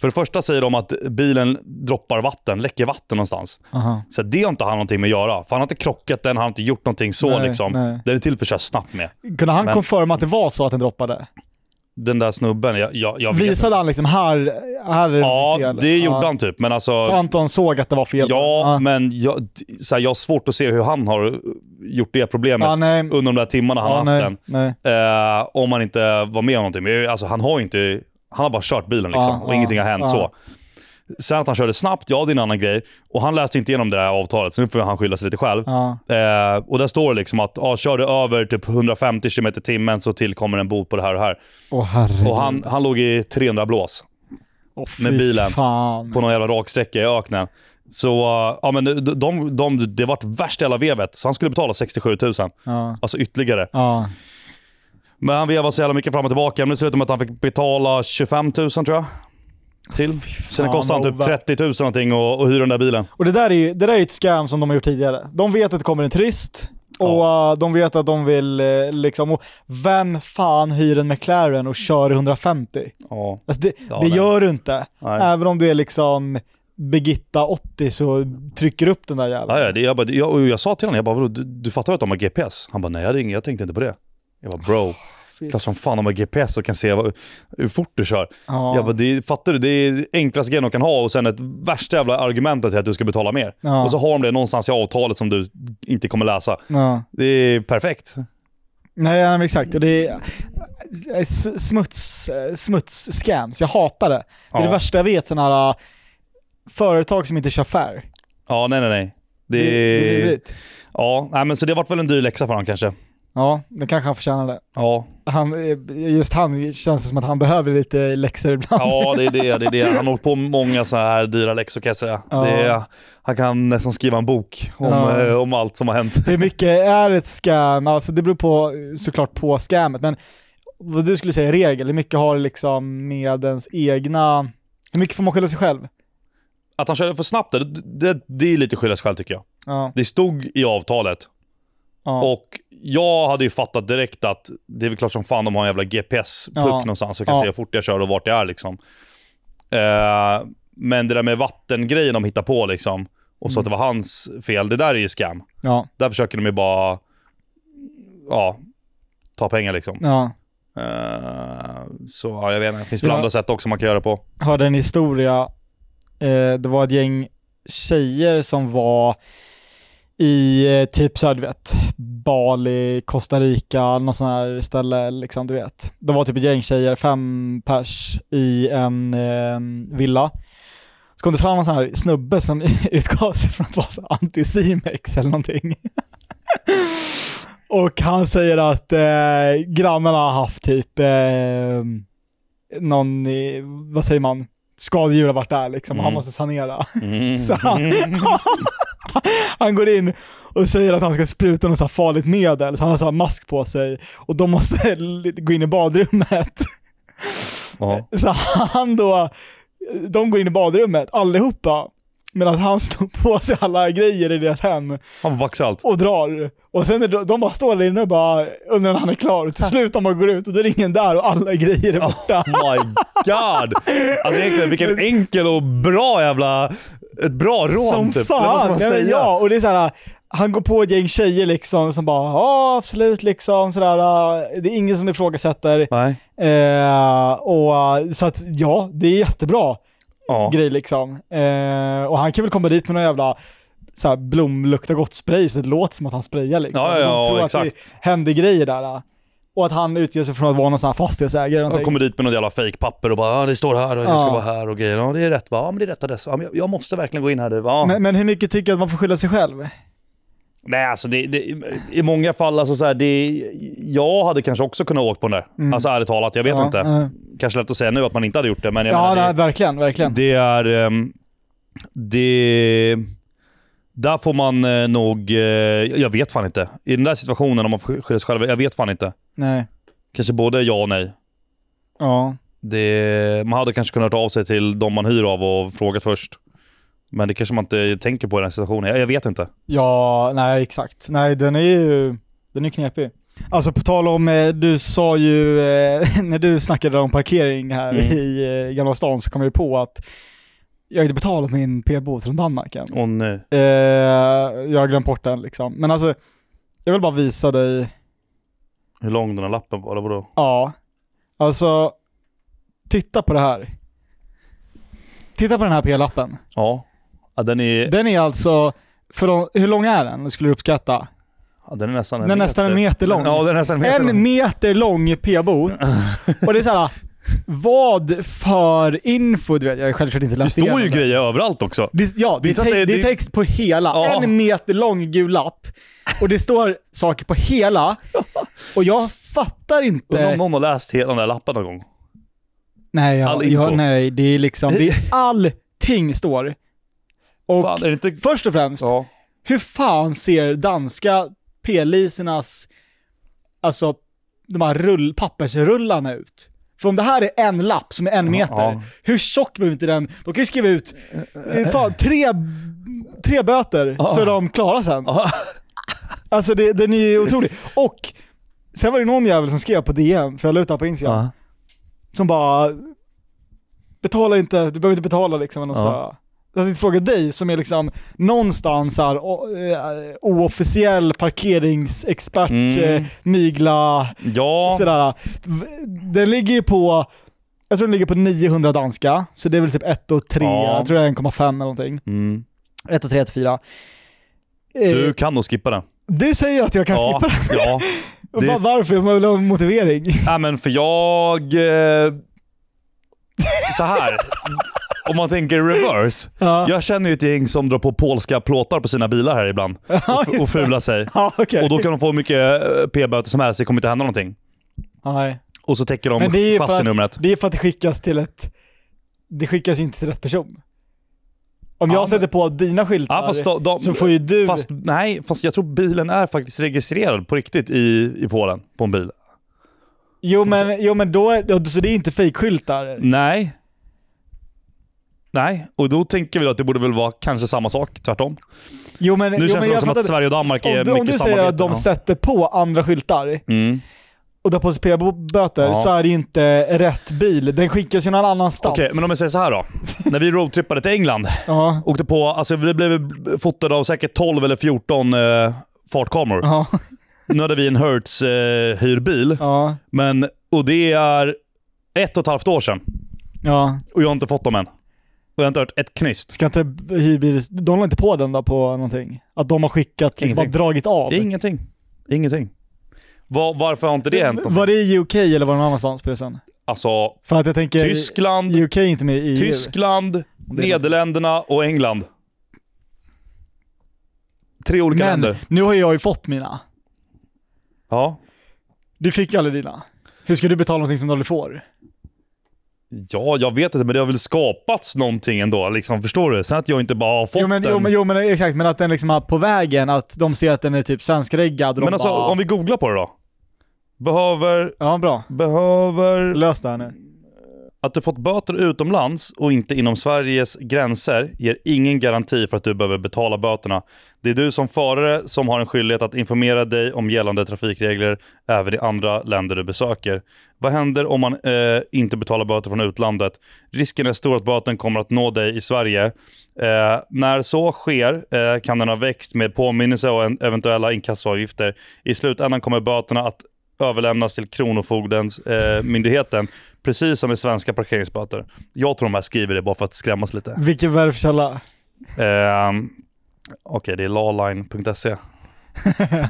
För det första säger de att bilen droppar vatten, läcker vatten någonstans. Aha. Så det har inte han någonting med att göra. För han har inte krockat den, han har inte gjort någonting så Nej, liksom. nej. Den är till för att köra snabbt med. Kunde han Men- confirma att det var så att den droppade? Den där snubben, jag, jag, jag Visade han liksom här, här är det Ja, fel? det gjorde Ja. han typ. Men alltså... Så Anton såg att det var fel? Ja, men jag, så här, jag har svårt att se hur han har gjort det problemet ja, under de där timmarna han ja, har haft nej, den. Eh, om han inte var med om någonting. Men alltså, han har ju inte... Han har bara kört bilen liksom Ja, och ja, ingenting har hänt ja. så. Sen att han körde snabbt, ja det är en annan grej. Och han läste inte igenom det där avtalet, så nu får han skylla sig lite själv. Eh, och där står det liksom att ja, kör du över typ 150 km i timmen så tillkommer en bot på det här och det här. Herregud. Och han, han låg i 300 blås Åh, med bilen Fan. på någon jävla raksträcka i öknen. Så uh, ja, men de, de, de, det vart värst i hela vevet, så han skulle betala 67 000. Ja. Alltså ytterligare. Ja. Men han vevade så jävla mycket fram och tillbaka. Men det slutade med att han fick betala 25 000 tror jag. Till. Alltså, Sen kostade han typ ovärt. 30 000 någonting och, och hyra den där bilen. Och det där är ju det där är ett scam som de har gjort tidigare. De vet att det kommer en turist och eh, de vet att de vill eh, liksom, och vem fan hyr en McLaren och kör i 150? Ja. Alltså det, Ja, det gör du inte. Nej. Även om du är liksom Birgitta 80 så trycker upp den där jäveln. Ja, ja, det, jag, bara, jag, jag sa till honom, jag bara, du, du fattar att de har GPS? Han bara, nej jag, ingen, jag tänkte inte på det. Jag bara, bro, klart som fan de har GPS och kan se vad, hur fort du kör. Ja. Jag bara, det, fattar du? Det är enklaste grejen de kan ha och sen ett värsta jävla argumentet till att du ska betala mer. Ja. Och så har de det någonstans i avtalet som du inte kommer läsa. Ja. Det är perfekt. Nej, ja, exakt. Och det är, s- smuts, eh, smuts-scams. Jag hatar det. Det är det värsta jag vet, sådana här uh, företag som inte kör fair. Ja, nej nej nej. Det, det är vidrigt. ja, nej, men så det har varit väl en dyr läxa för honom kanske. Ja, det kanske han förtjänar det. Ja, Han, just han känns det som att han behöver lite läxor ibland. ja det är det. det, är det. Han har åkt på många så här dyra läxor kan jag säga. Ja. Det är, han kan nästan skriva en bok om, Ja. eh, om allt som har hänt. Hur mycket är ett scam? Alltså det beror på såklart på scammet, men vad du skulle säga är regel, hur mycket har det liksom med ens egna, hur mycket får man skylla sig själv? Att han körde för snabbt, det, det, det är lite skylla sig själv tycker jag. Ja, Det stod i avtalet och jag hade ju fattat direkt att det är väl klart som fan de har en jävla GPS-puck Ja. någonstans och kan Ja. se hur fort jag kör och vart jag är liksom. Eh, men det där med vattengrejen de hittar på liksom, och så Mm. att det var hans fel, det där är ju scam. ja, Där försöker de ju bara, ja, ta pengar liksom. ja. Eh, så ja, jag vet inte, det finns väl andra sätt också man kan göra på. hörde en historia, eh, det var ett gäng tjejer som var i eh, typ såhär du vet, Bali, Costa Rica, någon sån här ställe liksom du vet. Det var typ ett gäng tjejer, fem pers i en eh, villa. Så kom det fram en sån här snubbe som utgav sig från att vara så anti-Simex eller någonting. Och han säger att eh, grannarna har haft typ eh, någon, vad säger man, skadedjur har varit där liksom, och han Mm. måste sanera. Mm. Så han, han går in och säger att han ska spruta något så här farligt medel, så han har så här mask på sig och de måste gå in i badrummet. Ja. Så han då, de går in i badrummet allihopa, medan han slår på sig alla grejer i deras hem Han baxa allt. och drar. Och sen är de, de bara står där inne och bara undrar när han är klar. Till slut när man går ut och då är det ingen där och alla grejer är borta. Oh my god! Alltså egentligen vilken enkel och bra jävla... Ett bra rån Som typ. Fan! man Ja, men säga? ja, och det är så här. Han går på ett gäng tjejer liksom som bara ja absolut liksom sådär. äh, Det är ingen som ifrågasätter. Nej. Eh, och äh, så att ja, det är jättebra Ja. grej liksom. Eh, och han kan väl komma dit med någon jävla så här, blomlukta gott spray så det låter som att han sprayar liksom. Ja, ja, De tror ja att det händer grejer där. Och att han utger sig från att vara någon sån här fastighetsägare Han kommer dit med något jävla fake-papper och bara ja, det står här och jag ska Ja. vara här och grejer. Ja det är rätt va? Ja men det är rätt adress. Ja, men jag, jag måste verkligen gå in här. du. Ja. Men, men hur mycket tycker du att man får skylla sig själv? Nej alltså det, det, i många fall alltså så här, det, jag hade kanske också kunnat åka på den där. Mm. Alltså ärligt talat, jag vet ja, inte. eh. Kanske lätt att säga nu att man inte hade gjort det men jag Ja, menar, nej, det, verkligen, verkligen. det är... ehm, Det... Där får man eh, nog... eh, Jag vet fan inte. I den där situationen om man får skylla sig själv, jag vet fan inte. Nej. Kanske både ja och nej. Ja. Det, man hade kanske kunnat ta av sig till de man hyr av och frågat först. Men det kanske man inte tänker på i den situationen. Jag, jag vet inte. Ja, nej exakt. Nej, den är ju den är knepig. Alltså på tal om, eh, du sa ju, eh, när du snackade om parkering här Mm. i eh, Gamla stan så kom jag på att jag har inte betalat min p-bot från Danmark än. Åh nej. Eh, jag har glömt bort den liksom. Men alltså, jag vill bara visa dig, Hur lång den här lappen var, eller vadå? ja. Alltså, titta på det här. Titta på den här p-lappen. Ja. ja den, är, Den är alltså, för de, hur lång är den skulle du uppskatta? ja, den är nästan Den är nästan en meter lång. Ja, den är nästan en meter En lång. meter lång p-bot. och det är såhär, vad för info, du vet, jag har självklart inte Det läst står ju det. grejer överallt också. Det, ja, det Det är te- det- det är det- text på hela. Ja. En meter lång gul lapp. Och det står saker på hela. Och jag fattar inte. om någon har läst hela den där lappen någon gång. Nej, all jag, info. jag, nej, det är liksom, det är allting står. Och Fan, är det inte... först och främst, Ja. hur fan ser danska p-lisernas, alltså de här rull, pappersrullarna ut? För om det här är en lapp som är en meter, ja. hur tjock behöver inte den? De kan ju skriva ut eh, fan, tre, tre böter så är de klara sen. Ja. Alltså det, den är ju otrolig. Och sen var det någon jävel som skrev på DM, för jag la ut det här på Instagram, Ja. som bara betala inte, du behöver inte betala liksom. eller så. Ja. Jag tänkte fråga dig som är liksom någonstans här, o- eh, oofficiell parkeringsexpert, Mm. eh, mygla, Ja. sådär. Den ligger ju på, jag tror den ligger på 900 danska, så det är väl typ 1 och 3, Ja. jag tror det är 1,5 eller någonting. Mm. 1 och 3, 1 och 4. Du kan nog skippa den. du säger att jag kan ja. skippa den. Ja. Det- Va- Varför? Man vill ha en motivering. Nej men för jag... Eh, så här. Om man tänker reverse. Ja, Jag känner ju ett gäng som drar på polska plåtar på sina bilar här ibland. Och, och fular sig. ja okej. Och då kan de få mycket eh, p-böter som helst, det kommer inte hända någonting. Nej. Och så täcker de chassinumret. det är för att det skickas till ett... Det skickas ju inte till rätt person. Om Ja, jag sätter på dina skyltar Ja, fast de, de, så får ju du... Fast, nej, fast jag tror bilen är faktiskt registrerad på riktigt i, i Polen. På en bil. jo, men, jo men då är, ja, så det är inte fejkskyltar? Nej. Nej, och då tänker vi att det borde väl vara kanske samma sak, tvärtom. Jo men... Nu jo, känns men det som att Sverige och Danmark är mycket om du säger samarbete. att de ja. sätter på andra skyltar Mm. och drar på sig p-böter Ja. så är det inte rätt bil. Den skickas ju någon annanstans. Okej, men om jag säger så här då. När vi roadtrippade till England, åkte på, alltså vi blev fotade av säkert 12 eller 14 eh, fartkameror. Nu hade vi en Hertz eh, hyrbil, men, och det är ett och ett halvt år sedan. Och jag har inte fått dem än. Och jag har inte hört ett knyst. Ska inte hyrbil... De la inte på den då på någonting? Att de har skickat, liksom bara dragit av? Ingenting. Ingenting. Var, varför har inte det hänt? någonting? Var det i UK eller var det någon annanstans på det sen? Alltså, För att jag tänker... Tyskland, UK är inte med i EU. Tyskland, Nederländerna och England. Tre olika Men länder. nu har jag ju fått mina. Ja. Du fick ju aldrig dina. Hur ska du betala någonting som du aldrig får? Ja, jag vet inte, men det har väl skapats någonting ändå. Liksom, förstår du? Sen att jag inte bara har fått Jo men, den. jo, men, jo men exakt, men att den liksom är på vägen, att de ser att den är typ svenskreggad men alltså, bara, om vi googlar på det då. Behöver, Ja bra, behöver lös det här nu. Att du fått böter utomlands och inte inom Sveriges gränser ger ingen garanti för att du behöver betala böterna. Det är du som förare som har en skyldighet att informera dig om gällande trafikregler även i andra länder du besöker. Vad händer om man eh, inte betalar böter från utlandet? Risken är stor att böten kommer att nå dig i Sverige. Eh, när så sker eh, kan den ha växt med påminnelse och en, eventuella inkassoavgifter. I slutändan kommer böterna att överlämnas till Kronofogdens eh, myndigheten, precis som med svenska parkeringsböter. Jag tror de här skriver det bara för att skrämmas lite. Vilken verfkälla? Eh, Okej, det är lawline.se.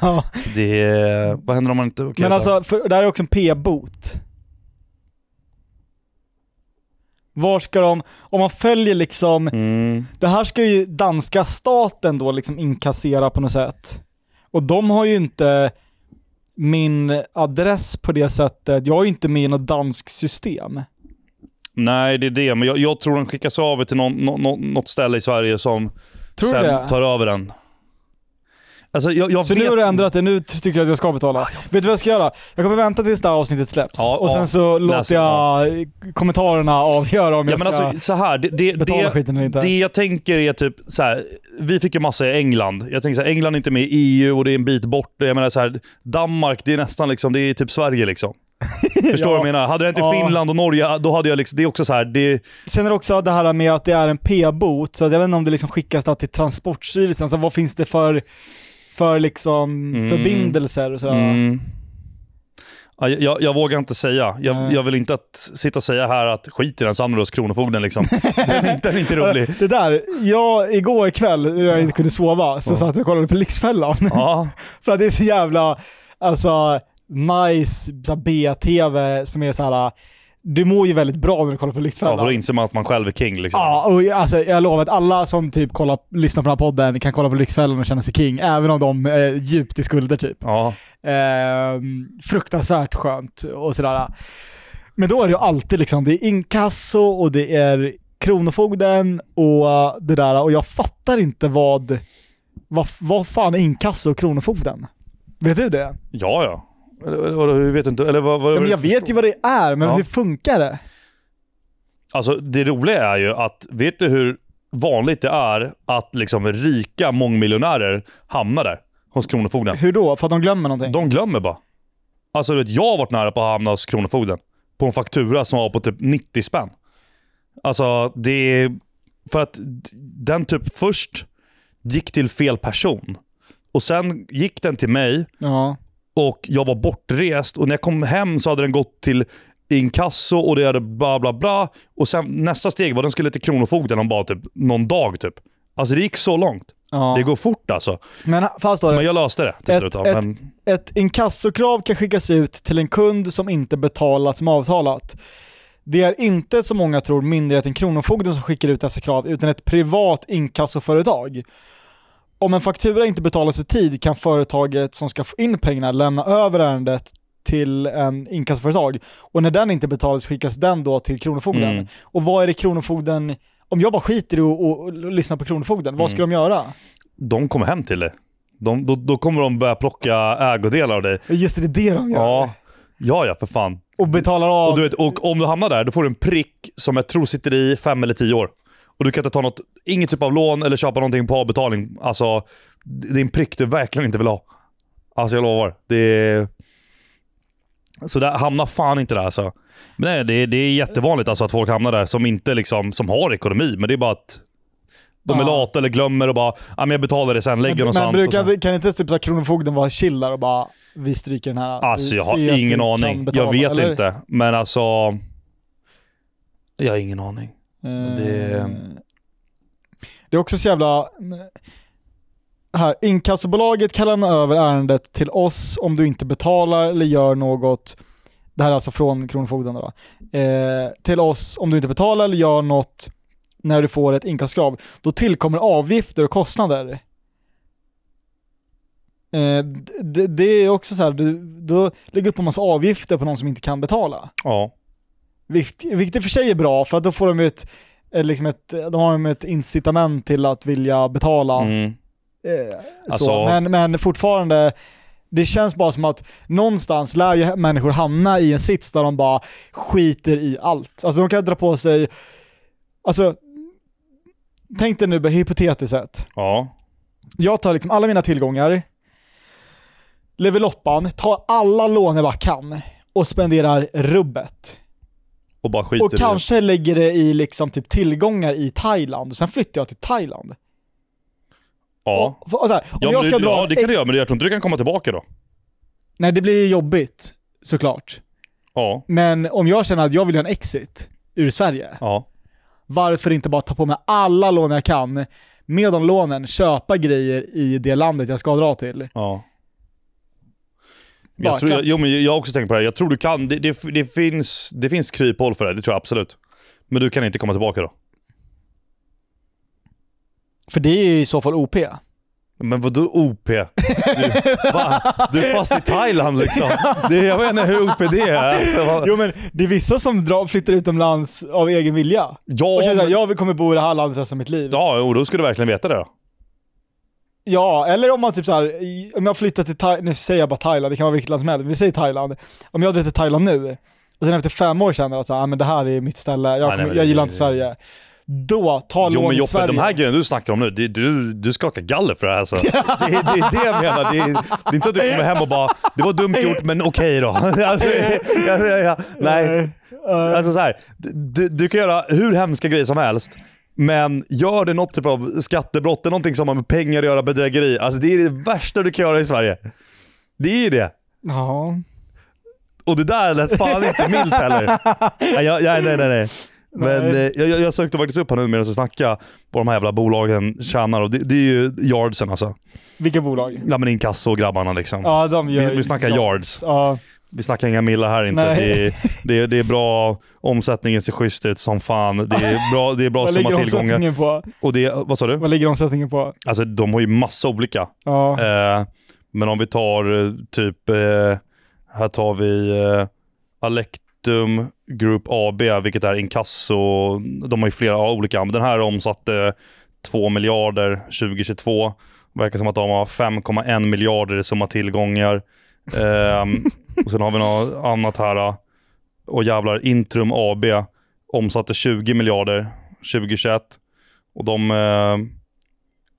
ja. Så Det är, vad händer om man inte... okej, Men alltså, för, det här är också en p-bot. Var ska de, om man följer liksom, Mm, det här ska ju danska staten då liksom inkassera på något sätt. Och de har ju inte min adress på det sättet, jag är ju inte med i något danskt system. nej, det är det. Men jag, jag tror den skickas över till någon, nå- nå- något ställe i Sverige som Tror sen det? tar över den. Alltså, jag, jag Så vet... nu har du ändrat det, nu ty- tycker du att jag ska betala. Vet du vad jag ska göra? Jag kommer vänta tills det här avsnittet släpps. Ja, och sen ja. så låter jag kommentarerna avgöra om Ja, jag men ska alltså, så här, det, det, betala det, skiten eller inte. Det jag tänker är typ så här. vi fick ju massa i England. Jag tänker så här, England är inte med i EU och det är en bit bort. Jag menar så här, Danmark, det är nästan liksom, det är typ Sverige liksom. Förstår du Ja. vad jag menar? Hade det inte Ja. Finland och Norge, då hade jag liksom, det är också så här, det, Sen är det också det här med att det är en p-bot, så jag vet inte om det liksom skickas till Transportstyrelsen, så vad finns det för, för liksom Mm. förbindelser och sådär? mm. Ja, jag, jag, vågar inte säga. Jag, jag vill inte att, sitta och säga här att skit i den, så hamnar du hos Kronofogden liksom. den, är inte, den är inte rolig. Det där, jag, igår kväll när jag inte kunde sova, så Ja. satt jag och kollade på Lyxfällan. Ja, För att det är så jävla, alltså, nice B-TV som är så här. Du mår ju väldigt bra när du kollar på ja, Lyxfällan. för då inser man att man själv är king liksom. Ja, och alltså, jag lovar att alla som typ kollar, lyssnar på den här podden kan kolla på Lyxfällan och känna sig king, även om de är djupt i skulder typ. Ja. Eh, fruktansvärt skönt och sådär. Men då är det ju alltid liksom, det är inkasso och det är Kronofogden och det där och jag fattar inte vad, vad, vad fan är inkasso och Kronofogden? Vet du det? Ja, ja. Eller, eller, hur vet inte? Eller, vad, vad, Ja, men jag vet ju vad det är, men Ja. hur funkar det? Alltså det roliga är ju att, vet du hur vanligt det är att liksom rika mångmiljonärer hamnar där hos Kronofogden? Hur då? För att de glömmer någonting? De glömmer bara. Alltså du vet, jag har varit nära på att hamna hos Kronofogden. På en faktura som var på typ 90 spänn. Alltså det är... För att den typ först gick till fel person. Och sen gick den till mig Ja. Och jag var bortrest och när jag kom hem så hade den gått till inkasso och det hade bla bla bla. Och sen nästa steg var att den skulle till Kronofogden om bara typ någon dag typ. Alltså det gick så långt. Ja. Det går fort alltså. Men fast då, Men jag löste det till Ett- slut. ett- Men, ett inkassokrav kan skickas ut till en kund som inte betalat som avtalat. Det är inte som många tror myndigheten Kronofogden som skickar ut dessa krav, utan ett privat inkassoföretag. Om en faktura inte betalas i tid kan företaget som ska få in pengarna lämna över ärendet till en inkassoföretag. Och när den inte betalas skickas den då till Kronofogden. Mm. Och vad är det Kronofogden, om jag bara skiter i att och, och, lyssna på Kronofogden, vad ska Mm. de göra? de kommer hem till dig. De, då, då kommer de börja plocka ägodelar av dig. Just det, det är det de gör. Ja, ja, ja för fan. Och betalar av. Och, du vet, och om du hamnar där, då får du en prick som jag tror sitter i fem eller tio år. Och du kan inte ta något, inget typ av lån eller köpa någonting på avbetalning. Alltså, det är en prick du verkligen inte vill ha. Alltså jag lovar. Det är... Så där, hamna fan inte där alltså. Men nej, det, är- det är jättevanligt alltså att folk hamnar där som inte liksom, som har ekonomi. Men det är bara att de är Ja. lata eller glömmer och bara, men jag betalar det sen, lägger men, någonstans. men brukar, kan inte typ så Kronofogden vara chill där och bara vi stryker den här? Alltså jag har ingen aning. betala", jag vet eller? inte. Men alltså... Jag har ingen aning. Det- Eh, det är också så jävla... Här, inkassobolaget kan lämna över ärendet till oss om du inte betalar eller gör något, det här är alltså från Kronofogden då, eh, till oss om du inte betalar eller gör något när du får ett inkassokrav. Då tillkommer avgifter och kostnader. Eh, det, det är också så här, du, då lägger du på en massa avgifter på någon som inte kan betala. Ja. Vilket, i och för sig är bra, för att då får de ju ett, ett, liksom ett, de har ett incitament till att vilja betala. Mm. Eh, Alltså- så. Men, men fortfarande, det känns bara som att någonstans lär ju människor hamna i en sits där de bara skiter i allt. Alltså de kan dra på sig, alltså tänk dig nu hypotetiskt sett. Ja. Jag tar liksom alla mina tillgångar, lever loppan, tar alla lån jag bara kan och spenderar rubbet. Och bara skiter Och i kanske lägger det i liksom typ tillgångar i Thailand och sen flyttar jag till Thailand. det. Ja. Och, och så här, om Ja, jag ska det, dra... ja, det kan du göra, men jag tror inte du kan komma tillbaka då. Nej, det blir jobbigt såklart. Ja. Men om jag känner att jag vill göra en exit ur Sverige, Ja. varför inte bara ta på mig alla lån jag kan, med de lånen köpa grejer i det landet jag ska dra till? ja. Jag, tror, jag, jo, men jag har också tänkt på det här. Jag tror du kan. Det, det, det, finns, det finns kryphål för det, det tror jag absolut. Men du kan inte komma tillbaka då. För det är i så fall OP. Men vadå OP? Du, va? du är fast i Thailand liksom. Det, jag vet inte hur OP det är. Alltså, vad- Jo men det är vissa som drar, flyttar utomlands av egen vilja. Och ja, känner men, att jag kommer bo i det här landet resten av mitt liv. ja, jo, då ska du verkligen veta det då. Ja, eller om man typ såhär, i- om jag flyttar till Thailand, nu säger jag bara Thailand, det kan vara vilket land som helst, vi säger Thailand. Om jag drar till Thailand nu, och sen efter fem år känner att så, här, ah, men det här är mitt ställe, jag, nej, kommer, men jag det- gillar inte Sverige. Då, ta Jo lån men i Joppe, Sverige. de här grejerna du snackar om nu, det, du, du skakar galler för det här alltså. det, det är det jag menar. Det är, det är inte så att du kommer hem och bara “det var dumt gjort men okej då”. Alltså, ja, ja, ja, nej. Alltså så här, du, du kan göra hur hemska grejer som helst. Men gör det något typ av skattebrott, eller någonting som har med pengar att göra, bedrägeri. Alltså det är det värsta du kan göra i Sverige. Det är det. Ja. Och det där lät fan inte milt heller. Nej, jag, jag, nej, nej, nej. Men Nej. eh, jag, jag- sökte faktiskt upp här nu medan jag snackade vad de här jävla bolagen tjänar och det, det är ju yardsen alltså. Vilka bolag? Ja men inkasso-grabbarna liksom. Ja, de gör vi, vi snackar ja. yards. Ja, Vi snackar inga millar här inte. Det är, det, är, det är bra, omsättningen ser schysst ut som fan. Det är bra, det är bra summa tillgångar. på? Och det, vad sa du? Vad ligger omsättningen på? Alltså de har ju massa olika. Ja. Eh, men om vi tar eh, typ, eh, här tar vi eh, Alectum Group AB, vilket är inkasso. De har ju flera olika, men den här omsatte 2 miljarder 2022. Verkar som att de har 5,1 miljarder i summa tillgångar. Ehm, och sen har vi något annat här. Och jävlar, Intrum AB omsatte 20 miljarder 2021. Och de eh,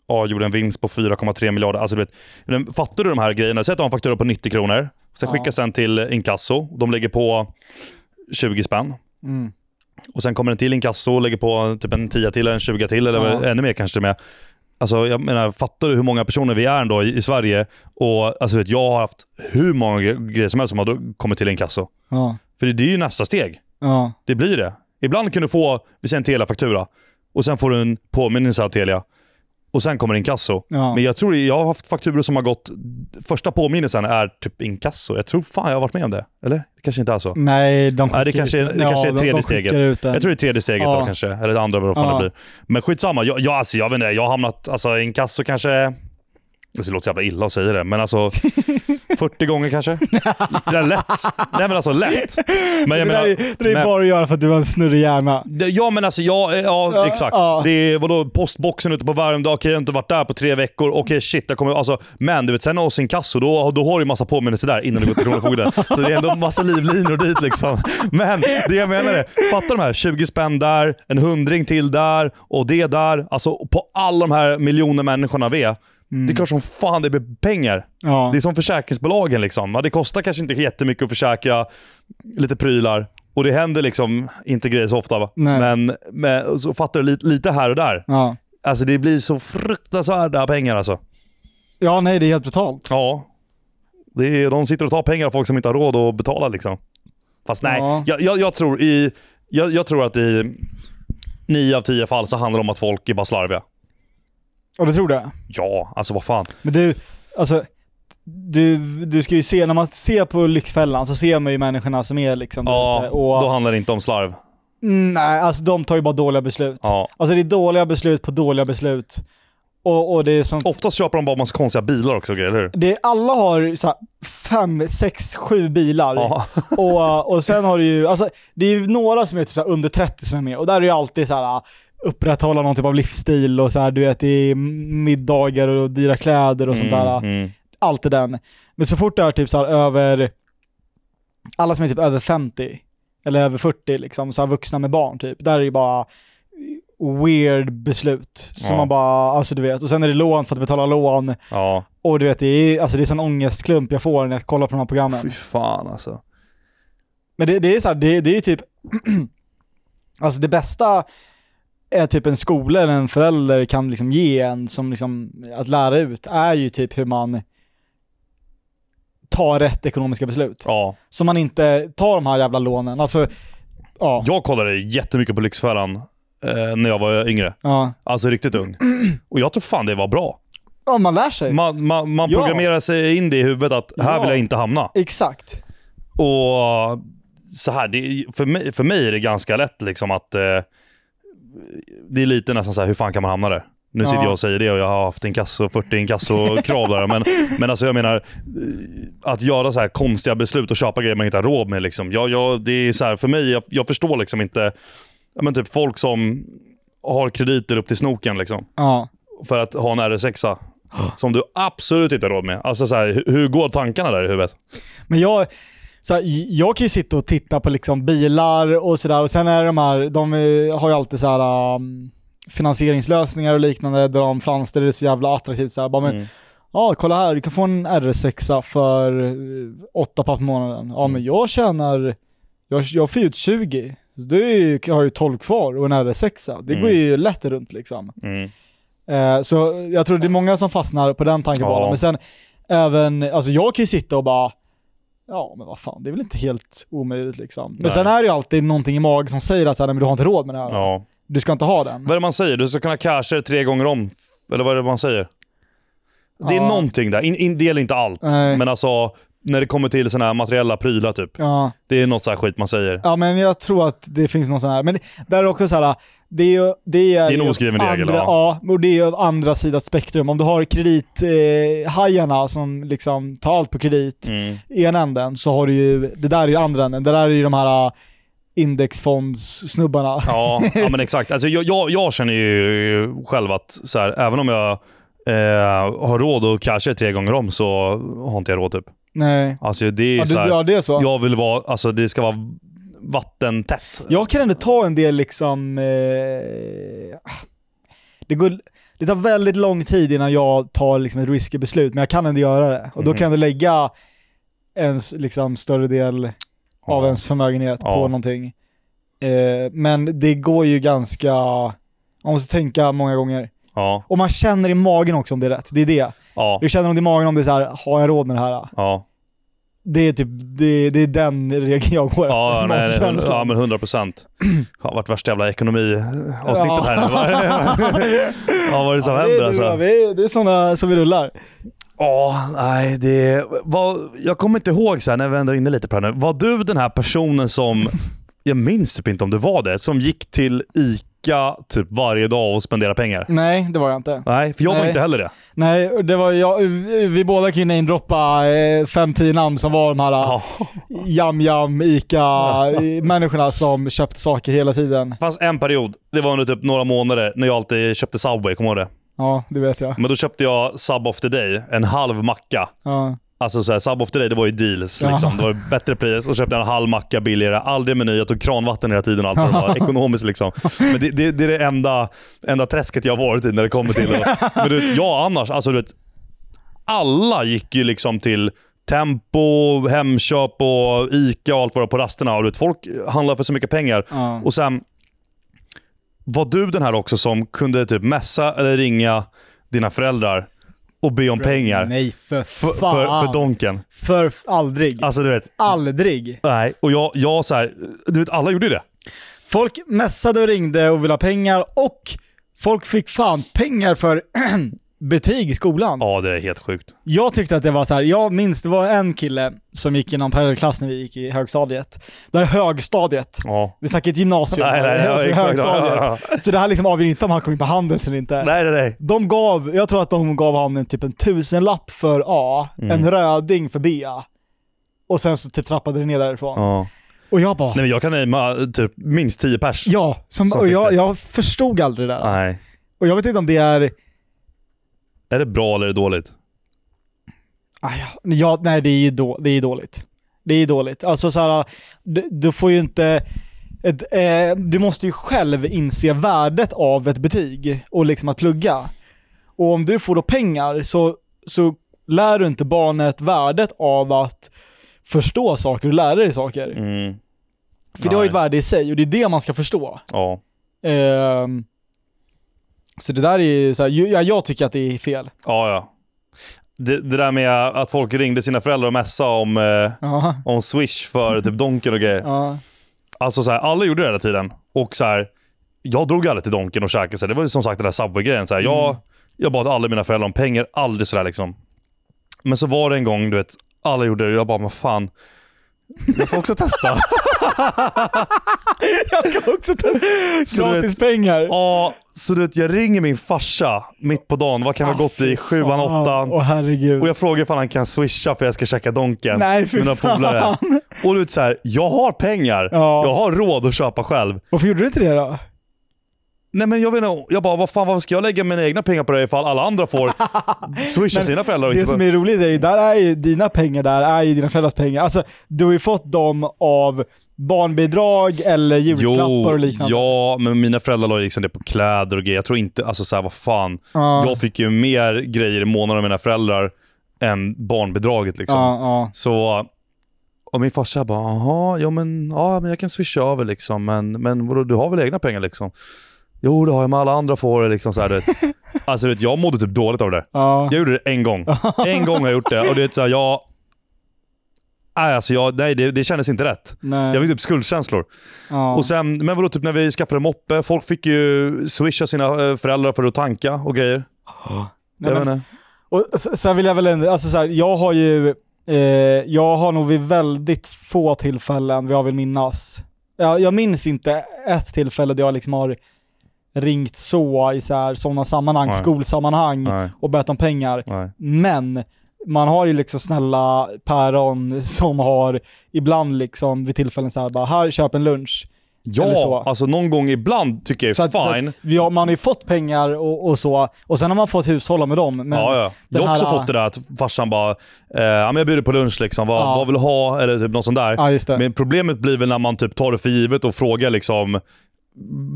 ja, gjorde en vinst på 4,3 miljarder. Alltså, du vet, fattar du de här grejerna? Säg att de har en faktura på 90 kronor. Sen Ja. skickas den till inkasso. De lägger på 20 spänn. Mm. Och sen kommer den till inkasso och lägger på typ en 10 till eller en 20 till eller Ja. ännu mer kanske med. Alltså, jag menar, fattar du hur många personer vi är ändå i, i Sverige? Och alltså, vet, jag har haft hur många gre- grejer som helst som har kommit till inkasso. Ja. För det, det är ju nästa steg. Ja. Det blir det. Ibland kan du få, vi säger en Telia-faktura och sen får du en påminnelse av Telia. Och sen kommer inkasso. Ja. Men jag tror jag har haft fakturor som har gått, första påminnelsen är typ inkasso. Jag tror fan jag har varit med om det. Eller? Det kanske inte är så. Nej, de Nej, det kanske ut- det kanske är de- tredje de steget. Ut den. Jag tror det är tredje steget Ja. då kanske, eller det andra vad fan Ja. det blir. Men skitsamma, jag, jag, alltså, jag vet inte, jag har hamnat, alltså inkasso kanske, det låter så jävla illa att säga det, men alltså 40 gånger kanske? Det är lätt. Nej men alltså lätt. Men jag det menar, är, det är men- bara att göra för att du har en snurrig hjärna. Ja men alltså, ja, ja, Ja, exakt. ja. Det är vadå, postboxen ute på Värmdö, okej jag har inte varit där på tre veckor, okej shit jag kommer, alltså, men du vet sen hos inkasso, då, då har du massa påminnelser där innan du går till Kronofogden. Så det är ändå massa livlinor dit liksom. Men det jag menar är, fatta de här 20 spänn där, en hundring till där och det där. Alltså på alla de här miljoner människorna vi är. Det är klart som fan det blir pengar. Ja. Det är som försäkringsbolagen liksom. Det kostar kanske inte jättemycket att försäkra lite prylar. Och det händer liksom inte grejer så ofta. Men, men så fattar du lite, lite här och där. Ja. Alltså det blir så fruktansvärda pengar alltså. ja, nej det är helt brutalt. Ja. Det är, de sitter och tar pengar av folk som inte har råd att betala liksom. Fast nej, Ja. jag, jag, jag, tror i, jag, jag tror att i nio av tio fall så handlar det om att folk är bara slarviga. Ja, du tror det? Ja, alltså vad fan. Men du, alltså, du, du ska ju se, när man ser på Lyxfällan så ser man ju människorna som är liksom där Ja, och, då handlar det inte om slarv. Mm, Nej, alltså de tar ju bara dåliga beslut. Ja. Alltså det är dåliga beslut på dåliga beslut. Och, och det är sånt Oftast köper de bara massa konstiga bilar också, eller hur? det, alla har så här, fem, sex, sju bilar. Ja. Och, och sen har du ju, alltså det är ju några som är typ så här under 30 som är med och där är ju alltid så här upprätthålla någon typ av livsstil och så här, du vet det är middagar och dyra kläder och sånt där. Mm, mm. Allt är den. Men så fort det är typ så här över, alla som är typ över 50 eller över 40 liksom, så här vuxna med barn typ, där är det bara weird beslut. Som Ja. man bara, alltså du vet, och sen är det lån för att betala lån. Ja, Och du vet, det är, alltså det är sån ångestklump jag får när jag kollar på de här programmen. fy fan alltså. Men det, det är så här, det, det är ju typ, alltså det bästa är typ en skola eller en förälder kan liksom ge en som liksom, att lära ut, är ju typ hur man tar rätt ekonomiska beslut. Ja. Så man inte tar de här jävla lånen. Alltså, ja. Jag kollade jättemycket på Lyxfällan eh, när jag var yngre. Ja, Alltså riktigt ung. Och jag tror fan det var bra. ja man lär sig. Man, man, man Ja. programmerar sig in det i huvudet att här Ja. vill jag inte hamna. Exakt. Och så här, det, för, mig, för mig är det ganska lätt liksom att eh, det är lite nästan så här, hur fan kan man hamna där? Nu sitter Ja. jag och säger det och jag har haft inkasso, 40 inkasso-krav där. Men, men alltså jag menar, att göra så här konstiga beslut och köpa grejer man inte har råd med. Liksom. Jag, jag, det är så här, för mig, jag, jag förstår liksom inte, men typ folk som har krediter upp till snoken liksom, Ja. för att ha en RS6 som du absolut inte har råd med. Alltså så här, hur, hur går tankarna där i huvudet? Men jag, så här, jag kan ju sitta och titta på liksom bilar och sådär och sen är de här, de eh, har ju alltid så här um, finansieringslösningar och liknande där de framställer det så jävla attraktivt så här, bara, men, Mm. Ja, kolla här, du kan få en RS6 för eh, åtta papp i månaden. Ja, Mm. men jag tjänar, jag, jag får ut 20. Så du har ju 12 kvar och en RS6. Det Mm. går ju lätt runt liksom. Mm. Eh, så jag tror det är många som fastnar på den tankebanan. Ja. Men sen även, alltså jag kan ju sitta och bara, ja men vad fan, det är väl inte helt omöjligt liksom. Men Nej. sen är det ju alltid någonting i magen som säger att så här, men du har inte råd med det här. Ja. Du ska inte ha den. Vad är det man säger? Du ska kunna casha det tre gånger om. Eller vad är det man säger? Det är Ja. någonting där. In, in, det gäller inte allt. Nej. Men alltså, när det kommer till såna här materiella prylar typ. Ja. Det är något så här skit man säger. Ja men jag tror att det finns någon sån här, men det- där är också så här, det är ju... Det är, Det är en oskriven regel, ja. Och det är ju andra sidan spektrum. Om du har kredithajarna eh, som liksom tar allt på kredit Mm. i ena änden så har du ju, det där är ju andra änden. Det där är ju de här eh, indexfondssnubbarna. Ja, ja men exakt. Alltså, jag, jag, jag känner ju själv att så här, även om jag eh, har råd att casha tre gånger om så har inte jag råd typ. Nej. Alltså det är Ja, så här, ja, det är så. jag vill vara, alltså det ska vara vattentätt. Jag kan ändå ta en del liksom... Eh, det, går, det tar väldigt lång tid innan jag tar liksom ett risky beslut, men jag kan ändå göra det. Och då Mhm. kan jag ändå lägga en liksom, större del av ens förmögenhet på Ja. någonting. Eh, men det går ju ganska... Man måste tänka många gånger. Ja, Och man känner i magen också om det är rätt. Det är det. ja, Du känner om det i magen om det är så här, har jag råd med det här? ja. Det är typ, det, det är den regeln jag går Ja, efter. nej, nej, ja men 100 procent. Det har varit värsta jävla ekonomiavsnittet här. Ja, vad är det som det, händer är, alltså? vi, det är sådana som vi rullar. Ja, nej det... Var, jag kommer inte ihåg så här, när vi ändå är inne lite på det här nu. Var du den här personen som, jag minns typ inte om det var det, som gick till ICA typ varje dag och spenderade pengar? Nej, det var jag inte. Nej, för jag var Nej. inte heller det. Nej, det var jag, vi båda kan ju namedroppa eh, fem, tio namn som var de här Ja. jam jam ICA-människorna som köpte saker hela tiden. Fanns en period, det var under typ några månader, när jag alltid köpte Subway, kommer du ihåg det? Ja, det vet jag. Men då köpte jag Sub of the Day, en halv macka. Ja. Alltså så här, Sub of the Day, det var ju deals liksom. Det var bättre pris. Och köpte en halv macka billigare. Aldrig meny, jag tog kranvatten hela tiden och allt var. Ekonomiskt liksom. Men det, det, det är det enda, enda träsket jag har varit i när det kommer till det. Men du vet, jag annars, alltså du vet. Alla gick ju liksom till Tempo, Hemköp och Ica och allt vad det var på rasterna. Och du vet, folk handlar för så mycket pengar. Ja. Och sen, var du den här också som kunde typ messa eller ringa dina föräldrar och be om pengar Nej, för för, fan. för, för donken? För aldrig. Alltså du vet, Aldrig. nej. Och jag, jag så här, du vet alla gjorde ju det. Folk messade och ringde och ville ha pengar och folk fick fan pengar för betyg i skolan. Ja, det är helt sjukt. Jag tyckte att det var så här. jag minns det var en kille som gick i någon parallellklass när vi gick i högstadiet. Det här är högstadiet. Ja. Vi snackar ett gymnasium. Nej, nej, nej, alltså exakt. högstadiet. Så det här liksom avgör inte om han kom in på Handels eller inte. Nej, nej, nej. De gav, jag tror att de gav honom typ en tusenlapp för A, Mm. en röding för B. Och sen så typ trappade det ner därifrån. Ja. Och jag bara, Nej, men jag kan namea typ minst 10 pers. ja, som, Som och jag, jag förstod aldrig det där. Nej. Och jag vet inte om det är, Är det bra eller är det dåligt? ah, ja, nej det är ju då, det är dåligt. Det är dåligt. Alltså så här, du, du får ju inte, ett, eh, du måste ju själv inse värdet av ett betyg och liksom att plugga. Och om du får då pengar så, så lär du inte barnet värdet av att förstå saker och lära dig saker. Mm. För det har ju Nej. ett värde i sig och det är det man ska förstå. Ja. Ehm, så det där är ju så här, ju- ja, jag tycker att det är fel. Ja, ja. Det, det där med att folk ringde sina föräldrar och messade om, eh, om Swish för typ Donken och grejer. ja, Alltså så här, alla gjorde det hela tiden. Och så här, jag drog aldrig till Donken och käkade. Så här, det var ju som sagt den där Subway-grejen. Så här, jag, Mm. jag bad alla mina föräldrar om pengar, aldrig sådär liksom. Men så var det en gång, du vet, alla gjorde det och jag bara, men fan. Jag ska också testa. Jag ska också ta Så du gratis pengar. ja, så du vet, jag ringer min farsa mitt på dagen. Vad kan vi ha gått i? Sjuan, åttan. Herregud. Och jag frågar ifall han kan swisha för jag ska käka Donken. Nej med några polare. fan. Och du vet så här, jag har pengar. Ja. Jag har råd att köpa själv. Varför gjorde du inte det då? Nej men jag vet inte, jag bara vad fan varför ska jag lägga mina egna pengar på det ifall alla andra får swisha sina föräldrar Det som är roligt är ju, där är ju dina pengar där, är ju dina föräldrars pengar. Alltså, du har ju fått dem av barnbidrag eller julklappar och liknande. ja, men mina föräldrar la ju liksom det på kläder och grejer. Jag tror inte, alltså så här, vad fan. Ja. Jag fick ju mer grejer i månaden av mina föräldrar än barnbidraget liksom. Ja, ja. Så, och min farsa bara, jaha, ja men, ja, men jag kan swisha över liksom, men, men vadå, du har väl egna pengar liksom? Jo det har jag, men alla andra får det liksom så här, du vet. Alltså du vet, jag mådde typ dåligt av det. ja. Jag gjorde det en gång. En gång har jag gjort det och det är så här, jag... Nej, alltså jag, nej det, det kändes inte rätt. Nej. Jag fick typ skuldkänslor. ja. Och sen, men vadå, typ när vi skaffade moppe, folk fick ju swisha sina eh, föräldrar för att tanka och grejer. Nej, jag men- vet. Och sen vill jag väl ändå, alltså så här, jag har ju, eh, jag har nog vid väldigt få tillfällen, vad jag vill minnas. Jag, jag minns inte ett tillfälle där jag liksom har ringt så i så sådana sammanhang, Nej. skolsammanhang Nej, och bett om pengar. nej. Men man har ju liksom snälla päron som har ibland liksom vid tillfällen så här bara, här köp en lunch. Ja, alltså någon gång ibland tycker jag Så är att, fine. att, ja, man har ju fått pengar och, och så, och sen har man fått hushålla med dem. Men ja, ja. Jag har också här- fått det där att farsan bara, eh, jag bjuder på lunch liksom, vad, Ja. vad vill du ha? Eller typ något sånt där. ja. Men problemet blir väl när man typ tar det för givet och frågar liksom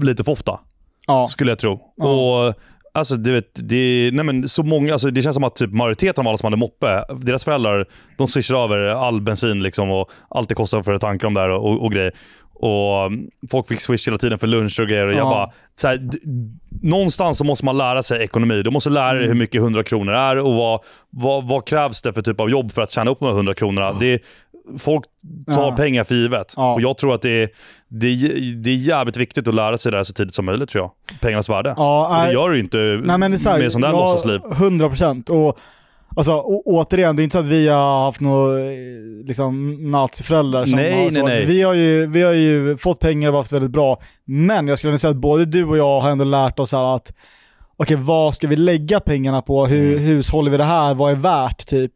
lite för ofta. Ja. skulle jag tro. Och Alltså du vet, det, nej men så många, alltså det känns som att typ majoriteten av alla som hade moppe, deras föräldrar, de swishar över all bensin liksom och allt det kostar för att tanka dem där och, och grejer. Och um, folk fick swish hela tiden för lunch och grejer och jag Ja. bara, så här, någonstans så måste man lära sig ekonomi. Du måste lära dig hur mycket 100 kronor är och vad, vad, vad krävs det för typ av jobb för att tjäna upp de här 100 kronorna. Det, folk tar Ja. pengar för givet. Ja. Och jag tror att det är, det, är, det är jävligt viktigt att lära sig det här så tidigt som möjligt tror jag. Pengarnas värde. Ja, det gör du ju inte Nej men det är så här, med sån där ja, låtsasliv. 100 procent. Alltså å- återigen, det är inte så att vi har haft några liksom, naziföräldrar som Nej, har nej, så. nej. Vi har, ju, vi har ju fått pengar och varit väldigt bra. Men jag skulle säga att både du och jag har ändå lärt oss att okej, vad ska vi lägga pengarna på? Hur Mm. hushåller vi det här? Vad är värt typ?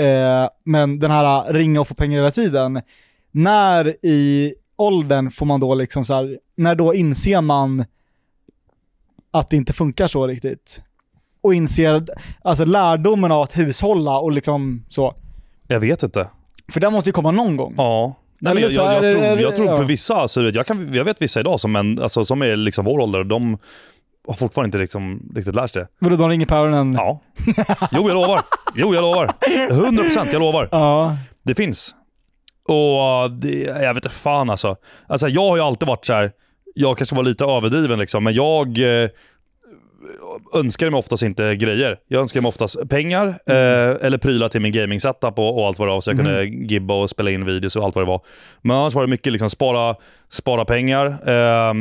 Eh, men den här ringa och få pengar hela tiden. När i åldern får man då liksom så här, när då inser man att det inte funkar så riktigt? Och inser, alltså lärdomen av att hushålla och liksom så. Jag vet inte. För det måste ju komma någon gång. Ja. Nej, men jag, jag, jag, tror, jag tror ja. för vissa, alltså, jag, kan, jag vet vissa idag som, en, alltså, som är liksom vår ålder, de har fortfarande inte liksom, riktigt lärt sig det. Vadå, de ringer päronen? Ja. Jo, jag lovar. Jo, jag lovar. 100% jag lovar. Ja. Det finns. Och det, jag vet inte fan alltså. alltså. Jag har ju alltid varit så här. jag kanske var lite överdriven liksom, men jag eh, önskar mig oftast inte grejer. Jag önskar mig oftast pengar eh, eller prylar till min gaming setup och, och allt vad det var. Så jag kunde gibba och spela in videos och allt vad det var. Men annars var det mycket liksom spara, spara pengar. Eh,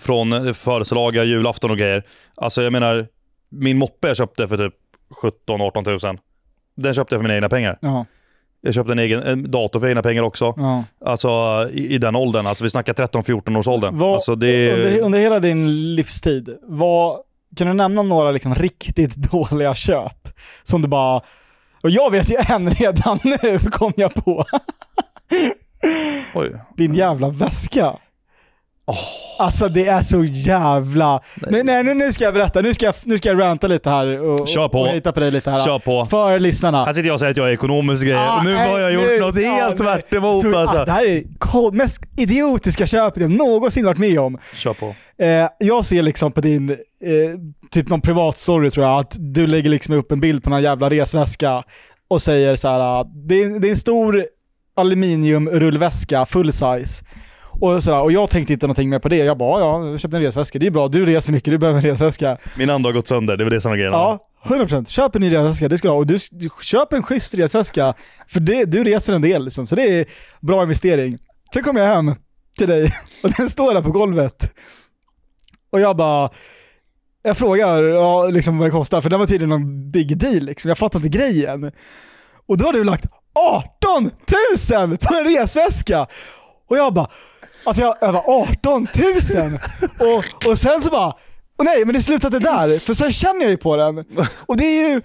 från födelsedagar, julafton och grejer. Alltså jag menar, min moppe jag köpte för typ 17-18 tusen. Den köpte jag för mina egna pengar. Ja. Jag köpte en egen en dator för egna pengar också. ja. Alltså i, i den åldern. Alltså vi snackar 13-14 års åldern. Vad- Alltså det under, under hela din livstid, vad, kan du nämna några liksom riktigt dåliga köp? Som du bara, och jag vet ju en redan nu kom jag på. Oj. Din jävla väska. Alltså det är så jävla... Nej, nej nu, nu ska jag berätta, nu ska jag, nu ska jag ranta lite här och, Kör på. och hita på dig lite här. Kör på. För lyssnarna. Här sitter jag och säger att jag är ekonomisk grejer. Ah, och nu nej, har jag gjort nu- något ja, helt nej. tvärt emot Så, alltså. Det här är ko- mest idiotiska köpet jag någonsin varit med om. Kör på. Eh, jag ser liksom på din, eh, typ någon privat story tror jag, att du lägger liksom upp en bild på någon jävla resväska och säger så här: ah, det är, det är en stor aluminiumrullväska, full size. Och, sådär, och jag tänkte inte någonting mer på det. Jag bara, ja, jag köpte en resväska, det är bra, du reser mycket, du behöver en resväska. Min andra har gått sönder, det var det som var grejen. Ja, 100%. Köp en ny resväska, det ska du ha. Och du, du köp en schysst resväska, för det, du reser en del liksom, så det är bra investering. Sen kom jag hem till dig och den står där på golvet. Och jag bara, jag frågar ja, liksom vad det kostar, för den var tydligen någon big deal liksom. Jag fattar inte grejen. Och då har du lagt 18 000 på en resväska! Och jag bara, alltså jag, bara 18 000! Och, och sen så bara, och nej men det slutade där, för sen känner jag ju på den. Och det är ju,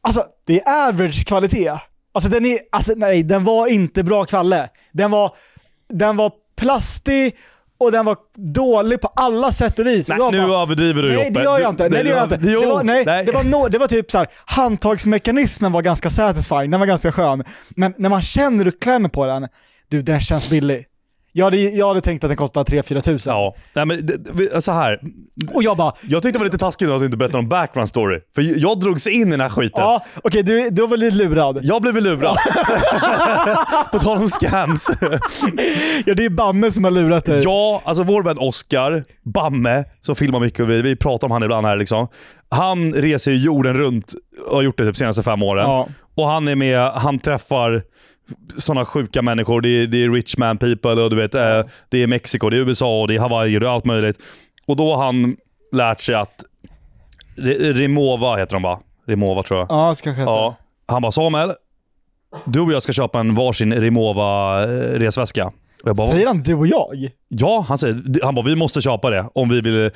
alltså det är average kvalitet. Alltså den är, alltså nej den var inte bra kvalle. Den var, den var plastig och den var dålig på alla sätt och vis. Nej, Och nu bara, överdriver du Nej det gör jag inte. Nej, det gör jag inte. Jo, det, var, nej, nej. Det, var no, det var typ så här, handtagsmekanismen var ganska satisfying, den var ganska skön. Men när man känner och klämmer på den, du den känns billig. Jag hade, jag hade tänkt att den kostade 3-4 tusen. Ja, nej, men det- det- så här. Och jag bara, Jag tyckte det var lite taskigt att du inte berättade om background story. För jag drogs in i den här skiten. ja okej du, du var lite lurad. Jag blev lurad. På tal om scams. Ja det är Bamme som har lurat dig. Ja, alltså vår vän Oscar, Bamme, som filmar mycket och vi, vi pratar om han ibland här liksom. Han reser ju jorden runt och har gjort det typ senaste fem åren. Ja. Och han är med, han träffar sådana sjuka människor. Det är, det är rich man people och du vet, eh, det är Mexiko, det är USA och det är Hawaii och det är allt möjligt. Och då har han lärt sig att Re- Remova heter de va? Remova tror jag. Ja, ska kanske heta. Ja. Han bara Samuel, du och jag ska köpa en varsin Remova eh, resväska. Och jag bara, Säger han du och jag? Ja, han säger han bara, vi måste köpa det om vi vill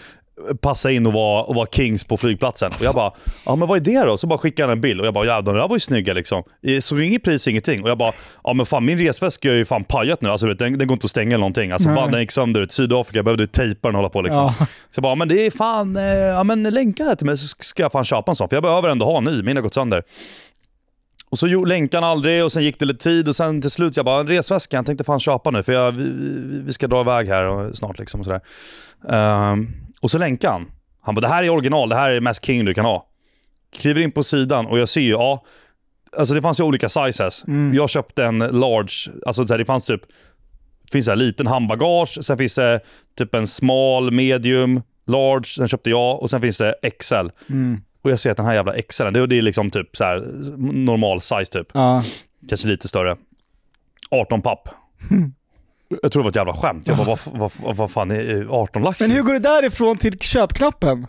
passa in och vara, och vara kings på flygplatsen. Och jag bara, ja men vad är det då? Så bara skickade han en bild och jag bara, jävlar de där var ju snygga liksom. Eh, Så inget pris, ingenting. Och jag bara, ja men fan min resväska är ju fan pajat nu. Alltså, vet, den, den går inte att stänga eller någonting. Alltså, bara, den gick sönder. ut. Sydafrika jag behövde tejpa den och hålla på liksom. Ja. Så jag bara, men det är fan, eh, ja men länka här till mig så ska jag fan köpa en sån. För jag behöver ändå ha en ny, min har gått sönder. Och så länkade han aldrig och sen gick det lite tid och sen till slut jag bara, en resväska, jag tänkte fan köpa nu för jag, vi, vi- ska dra iväg här och, snart liksom och sådär. Ehm, och så länkade han. Han bara, det här är original, det här är mest king du kan ha. Kliver in på sidan och jag ser ju, ja, alltså det fanns ju olika sizes. Mm. Jag köpte en large, alltså det fanns typ, det finns en liten handbagage, sen finns det typ en smal, medium, large, sen köpte jag och sen finns det XL. Mm. Och jag ser att den här jävla XL, det, det är liksom typ så här normal size typ. Ja. Kanske lite större. 18 papp. Jag tror det var ett jävla skämt. Jag bara, vad, vad, vad, vad fan är 18 lax? Men hur går det därifrån till köpknappen?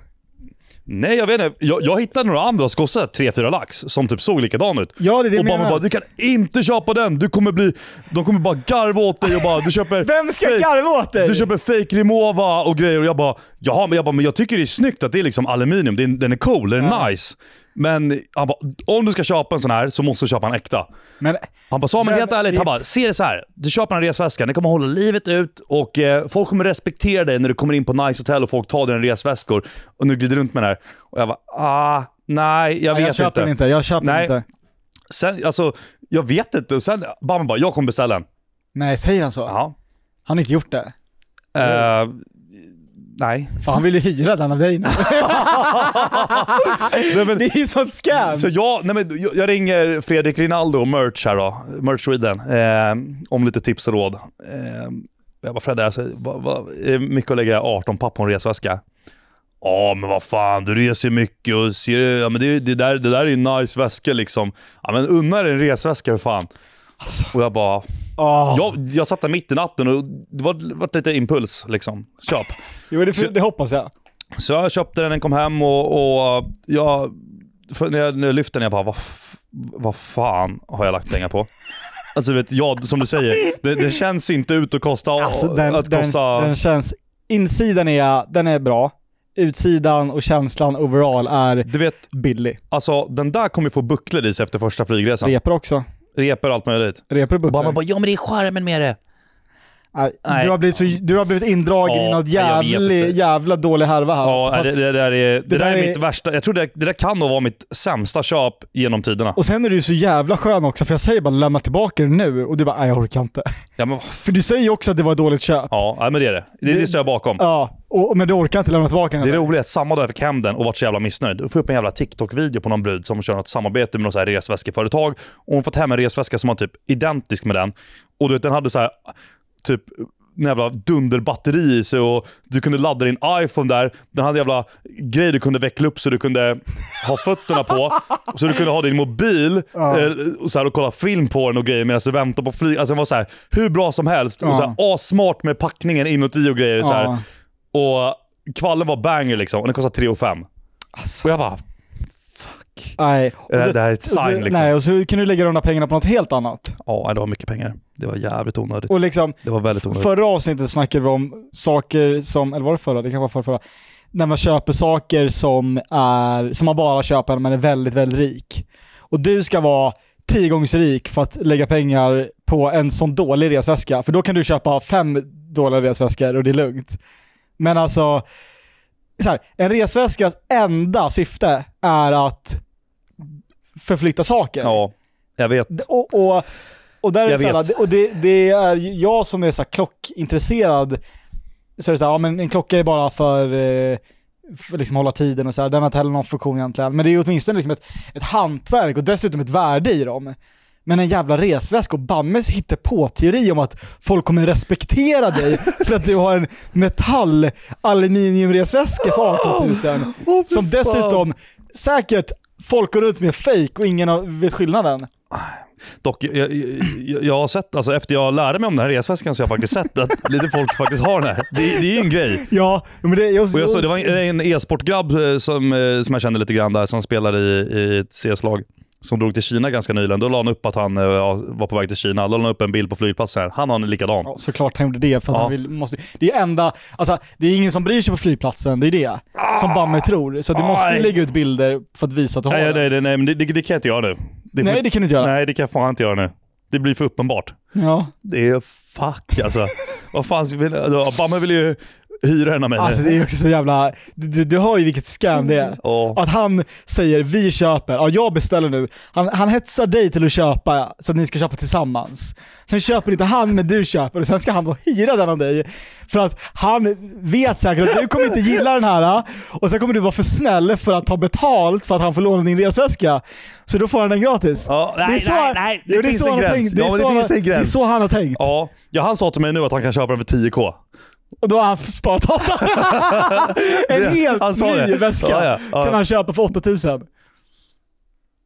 Nej jag vet inte. Jag, jag hittade några andra som kostade 3-4 lax som typ såg likadant ut. Ja, det är det jag och bara, menar. bara, du kan inte köpa den. Du kommer bli, de kommer bara garva åt dig och bara, du köper Vem ska fake- garva åt dig? Du köper fake Rimowa och grejer och jag bara, jaha men jag, bara, men jag tycker det är snyggt att det är liksom aluminium, den, den är cool, den är Ja. nice. Men han bara, om du ska köpa en sån här så måste du köpa en äkta. Men Han bara, sa men Men- helt ärligt, han bara, se det så här. Du köper en resväska, den kommer hålla livet ut och eh, folk kommer respektera dig när du kommer in på nice hotell och folk tar dina resväskor och nu glider runt med den här. Och jag bara, ah, nej jag jag, vet köper inte. den inte, jag köper Nej. inte. Sen, alltså, jag vet inte. Och sen, Bammen bara, jag kommer beställa den. Nej, säger han så? Ja. Han har inte gjort det. Eh, nej. För han vill ju hyra den av dig nu. nej men, det är ju sånt scam! Så jag, nej men, jag, jag ringer Fredrik Rinaldo, Merch här då, Merch Sweden, eh, om lite tips och råd. Eh, jag bara Fredde, alltså, vad, vad, är mycket att lägga 18 papp på en resväska? Ja men vad fan, du reser mycket och ser, ja, men det, det, där, det där är ju en nice väska liksom. Ja men unna dig en resväska för fan. Alltså. Och jag bara, Åh. jag, jag satt där mitt i natten och det var, var lite impuls liksom. Köp. Jo, det, det hoppas jag. Så jag köpte den, den kom hem och, och jag, när, jag, när jag lyfte den, jag bara, vad, vad fan har jag lagt pengar på? Alltså du vet, jag, som du säger, det, det känns inte ut att kosta... Alltså den, att den, kosta den känns... Insidan är, den är bra. Utsidan och känslan overall är du vet, billig. alltså den där kommer få bucklor i sig efter första flygresan. Repor också. Repor och allt möjligt. Repor och Och bara, man bucklor. bara, ja men det är skärmen med det. Nej, Nej. Du, har blivit så, du har blivit indragen Ja, i något inte. jävla dålig härva här. Ja, alltså. det, det, där är, det, där där är är- mitt värsta. Jag tror det, det där kan nog vara mitt sämsta köp genom tiderna. Och sen är du så jävla skön också, för jag säger bara lämna tillbaka den nu och du bara nej jag orkar inte. Ja, men, För du säger ju också att det var ett dåligt köp. ja men det är det. Det, det står jag bakom. Ja, och, men du orkar inte lämna tillbaka den. Det är eller? roligt att samma dag jag fick hem den och vart så jävla missnöjd, då får jag upp en jävla TikTok-video på någon brud som kör något samarbete med något så här resväskeföretag. Och hon fått hem en resväska som var typ identisk med den. Och du vet, den hade så här typ jävla dunderbatteri i sig och du kunde ladda din iPhone där. Den hade jävla grej du kunde veckla upp så du kunde ha fötterna på. Så du kunde ha din mobil Ja. eh, och, så här, och kolla film på den och grejer medan du väntar på flyg. Alltså den var så här hur bra som helst. Och Ja. så här, asmart med packningen inuti och grejer. Så här. Ja. Och kvallen var banger liksom och den kostade 3 5 Alltså, Och jag bara, fuck. nej. Det, så- det här är ett så, sign liksom. Nej, och så kan du lägga de där pengarna på något helt annat. Ja, det var mycket pengar. Det var jävligt onödigt. Och liksom, Det var väldigt onödigt. förra avsnittet snackade vi om saker som, eller var det förra? Det kan vara förra, förra. När man köper saker som, är, som man bara köper när man är väldigt, väldigt rik. Och du ska vara tio gånger rik för att lägga pengar på en sån dålig resväska. För då kan du köpa fem dåliga resväskor och det är lugnt. Men alltså, så här, en resväskas enda syfte är att förflytta saker. Ja, jag vet. Och, och, och, där är det här, och det, det är jag som är så klockintresserad. Så är det så här, ja, men en klocka är bara för, eh, för liksom hålla tiden och så här. Den har inte heller någon funktion egentligen. Men det är ju åtminstone liksom ett, ett hantverk och dessutom ett värde i dem. Men en jävla resväska och Bammes hittar på teori om att folk kommer respektera dig för att du har en metall aluminiumresväska för 18 000. Åh, fy Som fan. dessutom säkert folk går runt med fake och ingen vet skillnaden. Dock, jag, jag, jag, har sett, alltså efter jag lärde mig om den här resväskan så har jag faktiskt sett att lite folk faktiskt har den här. Det, det är ju en grej. Ja, men det, jag, Och jag såg, det var en, en e-sportgrabb eh, som, eh, som jag kände lite grann där, som spelade i, i ett CS-lag. Som drog till Kina ganska nyligen. Då la han upp att han eh, ja, var på väg till Kina. Då la han upp en bild på flygplatsen. här. Han har en likadan. Ja, såklart han gjorde det för att Ja. han vill, måste, Det är enda, alltså det är ingen som bryr sig på flygplatsen, det är det. Som Bammer tror. Så du måste ju lägga ut bilder för att visa att du har Nej, den. nej, nej, nej men det, det, det kan jag inte göra nu. Det Nej, det kan du inte göra. nej, det kan jag fan inte göra nu. Det blir för uppenbart. Ja. Det är fuck alltså. Vad fan, vill, Bamme vill ju hyra den av mig. Alltså det är också så jävla, du, du hör ju vilket scam det är. Ja. Att han säger vi köper, ja jag beställer nu. Han, han hetsar dig till att köpa så att ni ska köpa tillsammans. Sen köper inte han men du köper och sen ska han då hyra den av dig. För att han vet säkert att du kommer inte gilla den här och sen kommer du vara för snäll för att ta betalt för att han får låna din resväska. Så då får han den gratis. Nej, det är så, nej, nej, det finns en han har gräns. tänkt. Det är Ja, så det han- finns en gräns. Det är så han har tänkt. Ja. ja, han sa till mig nu att han kan köpa den för 10k. Och då har han sparat. En helt han ny det. väska Ja, ja, ja. kan han köpa för 8000.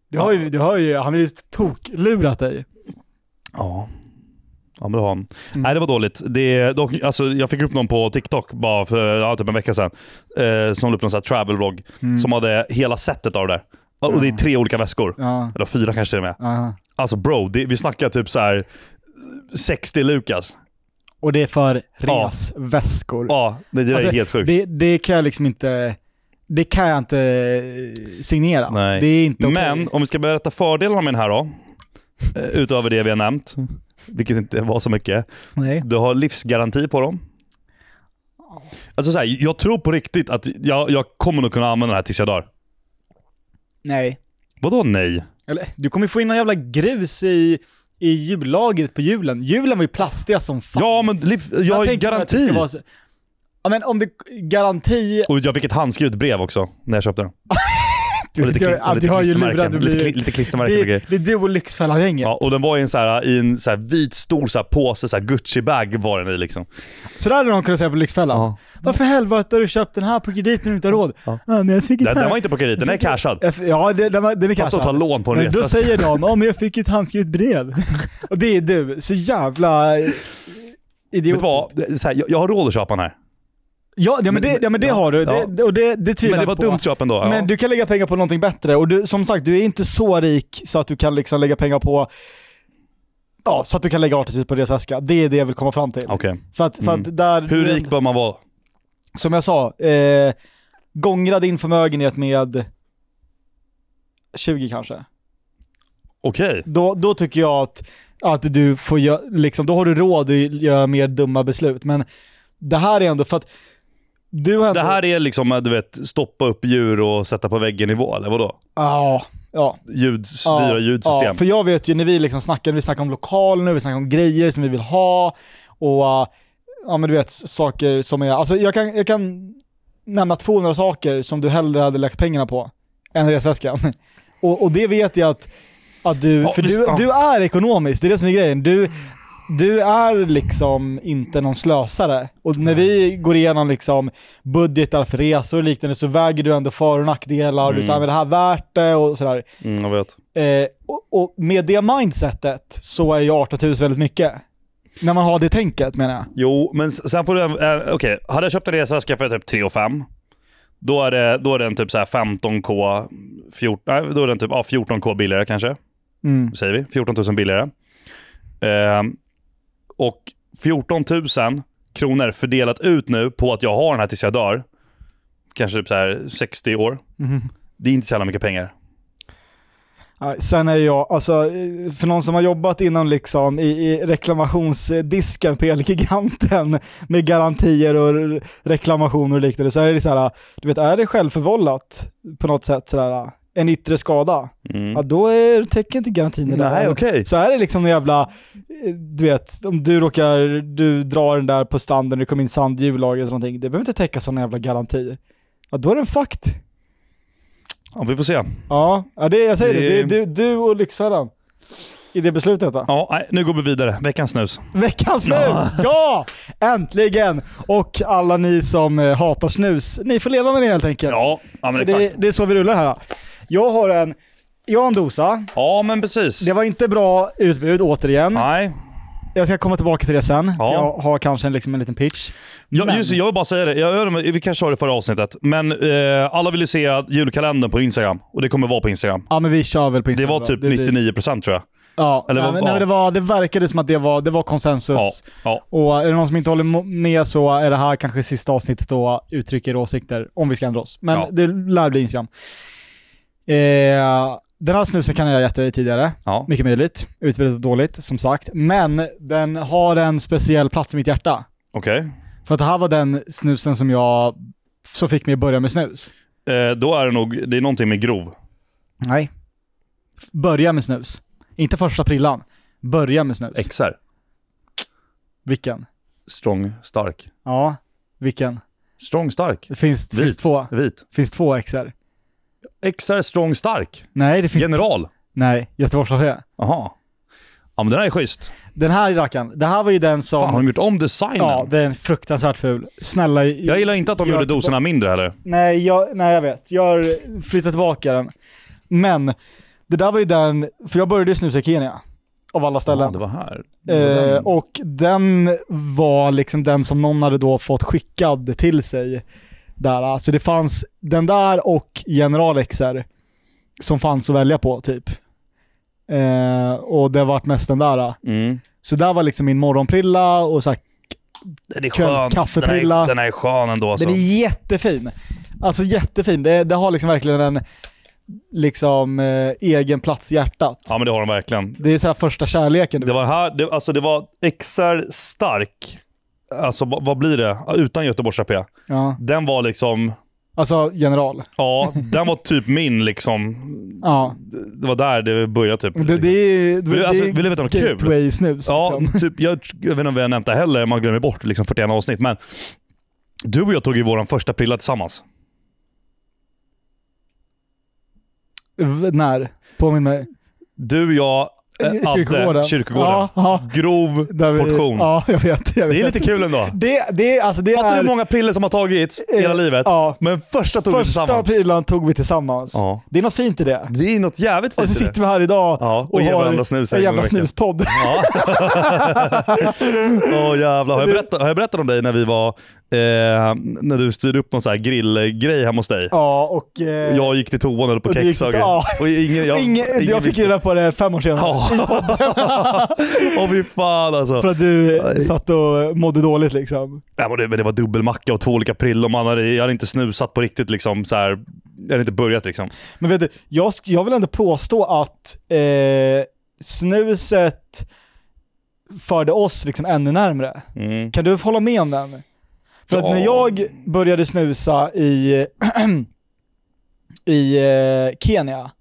Du har ju, du har ju, han har ju toklurat dig. Ja. Ja, men det har han. Nej, det var dåligt. Det, dock, alltså, jag fick upp någon på TikTok bara för ja, typ en vecka sedan. Eh, som la upp någon sån här travel vlog. Mm. Som hade hela setet av det. Och det är tre olika väskor. Eller fyra kanske till och med. Alltså bro, det, vi snackar typ så här 60 Lukas. Och det är för resväskor. Ja, det, där Alltså, är helt sjukt. Det, det kan jag liksom inte... Det kan jag inte eh, signera. Nej. Det är inte okej. Men om vi ska berätta fördelarna med den här då. eh, Utöver det vi har nämnt. Vilket inte var så mycket. Nej. Du har livsgaranti på dem. Alltså så här, jag tror på riktigt att jag, jag kommer nog kunna använda den här tills jag dör. Nej. Vadå nej? Eller, du kommer få in en jävla grus i, i jullagret på julen. Julen var ju plastiga som fan. Ja men liv, jag, har ju garanti. vara Ja men om det... Garanti... Och jag fick ett handskrivet brev också när jag köpte den. Du, lite, du, klis- och ja, lite har ju lurat, du lite, blir... lite klistermärken och Det, grejer. det är du och Lyxfällan-gänget. Ja, och den var i en, så här, i en så här vit stor så här påse, så här Gucci-bag var den i liksom. Så där hade någon kunnat säga på Lyxfällan. Ja. Varför helvete har du köpt den här på kredit när du inte har råd? Ja. men jag fick Den, den var inte på kredit, den är cashad. Ja, den, var, den är Fatta att ta cashad. lån på en Men då resa. säger någon, ja men jag fick ett handskrivet brev. och det är du. Så jävla eh, Vet idiotiskt. du vad? Så här, jag, jag har råd att köpa den här. Ja, ja men det, ja, men det Ja, har du. ja. Det, och det, det tvivlar Men det var ett dumt köp ändå. Ja. Men du kan lägga pengar på någonting bättre. Och du, som sagt, du är inte så rik så att du kan liksom lägga pengar på Ja, så att du kan lägga 80 000 på resväska. Det är det jag vill komma fram till. Okej. För att, för att där... Hur rik bör man vara? Som jag sa, eh, gångra din förmögenhet med 20 kanske. Okej. Då, då tycker jag att, att du får göra, liksom, då har du råd att göra mer dumma beslut. Men det här är ändå för att du. Det här är liksom, du vet, stoppa upp djur och sätta på väggen nivå, eller vadå? Ja, ja. Ljud, Ja, dyra ljudsystem. Ja, för jag vet ju när vi liksom snackar, vi snackar om lokaler, vi snackar om grejer som vi vill ha och uh, ja men du vet saker som är, alltså jag kan, jag kan nämna 200 saker som du hellre hade lagt pengarna på än resväskan. och, och det vet jag att, att du, för du, du är ekonomisk, det är det som är grejen. Du, du är liksom inte någon slösare. Och när vi går igenom liksom budgetar för resor och liknande så väger du ändå för och nackdelar. Du Mm. säger, är det här värt det? Och sådär. Mm, jag vet. Eh, och, och med det mindsetet så är ju 18 000 väldigt mycket. När man har det tänket menar jag. Jo, men sen får du... Eh, Okej, hade jag köpt en resväska för typ 3 och 5 då är, det, då är den typ så här 15k, 14, nej, då är den typ ja, 14k billigare kanske. Mm. Säger vi. 14 000 billigare. Ehm, och 14 000 kronor fördelat ut nu på att jag har den här tills jag dör. Kanske typ så här 60 år. Mhm. Det är inte så jävla mycket pengar. Sen är jag, alltså för någon som har jobbat inom liksom i, i reklamationsdisken på Elgiganten med garantier och reklamationer och liknande så är det så här, du vet är det självförvållat på något sätt sådär, en yttre skada, Mm. ja då är, täcker inte garantin Nej, där. okej. Så är det liksom en jävla, du vet, om du råkar, du drar den där på stranden, det kommer in sand i hjullagret eller någonting, det behöver inte täcka sån jävla garanti. Ja då är den fucked. Ja, vi får se. Ja, ja det, jag säger det, Det- det är du, du och Lyxfällan. I det beslutet va? Ja, nej, nu går vi vidare. Veckans snus. Veckans snus! Ja! Äntligen! Och alla ni som eh, hatar snus, ni får leva med det helt enkelt. Ja, ja men För exakt. det, det är så vi rullar här. Jag har en, jag har en dosa. Ja, men precis. Det var inte bra utbud återigen. Nej. Jag ska komma tillbaka till det sen. Ja. För jag har kanske en, liksom en liten pitch. Ja, Men- just, det, jag vill bara säga det, jag, jag, vi kanske sa det förra avsnittet, men eh, alla vill ju se julkalendern på Instagram. Och det kommer vara på Instagram. Ja men vi kör väl på Det Instagram. var typ Det blir- 99% tror jag. Ja, eller nej, men, nej, men det, var, det verkade som att det var, det var konsensus. Ja, ja. Och är det någon som inte håller med så är det här kanske sista avsnittet då uttrycker åsikter om vi ska ändra oss. Men Ja. det lär bli Instagram. Eh, den här snusen kan jag ha gett dig tidigare. ja. Mycket möjligt. Utbudet är dåligt, som sagt. Men den har en speciell plats i mitt hjärta. Okej. För att det här var den snusen som jag, som fick mig att börja med snus. Eh, då är det nog, det är någonting med grov. Nej. Börja med snus. Inte första prillan. Börja med snus. XR. Vilken? Strong, stark. Ja, vilken? Strong, stark. Det finns, Vit. finns två. Vit. finns två XR. XR, strong, stark. Nej, det finns General. Nej, Göteborgschaufför. Jaha. Ja men den här är schysst. Den här rackaren, det här var ju den som... Fan, har de gjort om designen? ja, den är fruktansvärt ful. Snälla... Jag gillar inte att de gör gjorde doserna mindre heller. Nej jag, nej, jag vet. Jag flyttar tillbaka den. Men, det där var ju den... För jag började snusa i Kenya. av alla Ja, ställen. det var här. Eh, och den var liksom den som någon hade då fått skickad till sig. Där. Alltså det fanns den där och General XR som fanns att välja på typ. Eh, och det vart mest den där. mm. Så där var liksom min morgonprilla och så här, Den är Kvällskaffeprilla. Den är, den är skön ändå alltså. den är jättefin. Alltså jättefin. Det, det har liksom verkligen en liksom eh, egen plats i hjärtat. Ja men det har den verkligen. Det är så här första kärleken. Det vet. var här, det, alltså det var XR stark. Alltså vad, blir det? Utan Göteborgs AP. Ja. Den var liksom, Alltså general. ja den var typ min liksom. Ja. Det var där det började typ. Det, det är, det, Vill alltså, det är vill du veta något kul? gateway-snus. Ja, liksom. typ, jag, jag vet inte om vi har nämnt det heller, man glömmer bort liksom 41 avsnitt. Men du och jag tog ju vår första prilla tillsammans. V- När? Påminn mig. Du, jag, eh, Adde, Kyrkogården. kyrkogården. Ja, ja. Grov vi, portion. Ja, jag vet. Jag vet. Det är lite kul ändå. Det, det, alltså det Fattar du är... hur många piller som har tagits hela eh, livet? Ja. Men första tog vi Första tillsammans. prylan tog vi tillsammans. Ja. Det är något fint i det. Det är något jävligt Och så fint i det. sitter vi här idag Ja, och ger varandra snus en jävla snuspodd. Ja. Åh jävlar. Har jag, berättat, har jag berättat om dig när vi var, eh, när du styrde upp någon sån här grillgrej hemma hos dig? Ja, och... Eh, Jag gick till toan och på och till- grejer. ja. Och ingen, jag, ingen, ingen jag fick reda på det fem år senare. Ja. Åh fy fan alltså. För att du Nej. satt och mådde dåligt liksom. Ja, men det, men det var dubbelmacka och två olika prillor. Man hade, jag hade inte snusat på riktigt. Liksom, så här, jag hade inte börjat. Liksom. Men vet du, jag, jag vill ändå påstå att eh, snuset förde oss liksom ännu närmre. Mm. Kan du hålla med om den? För att när jag började snusa i, i eh, Kenya,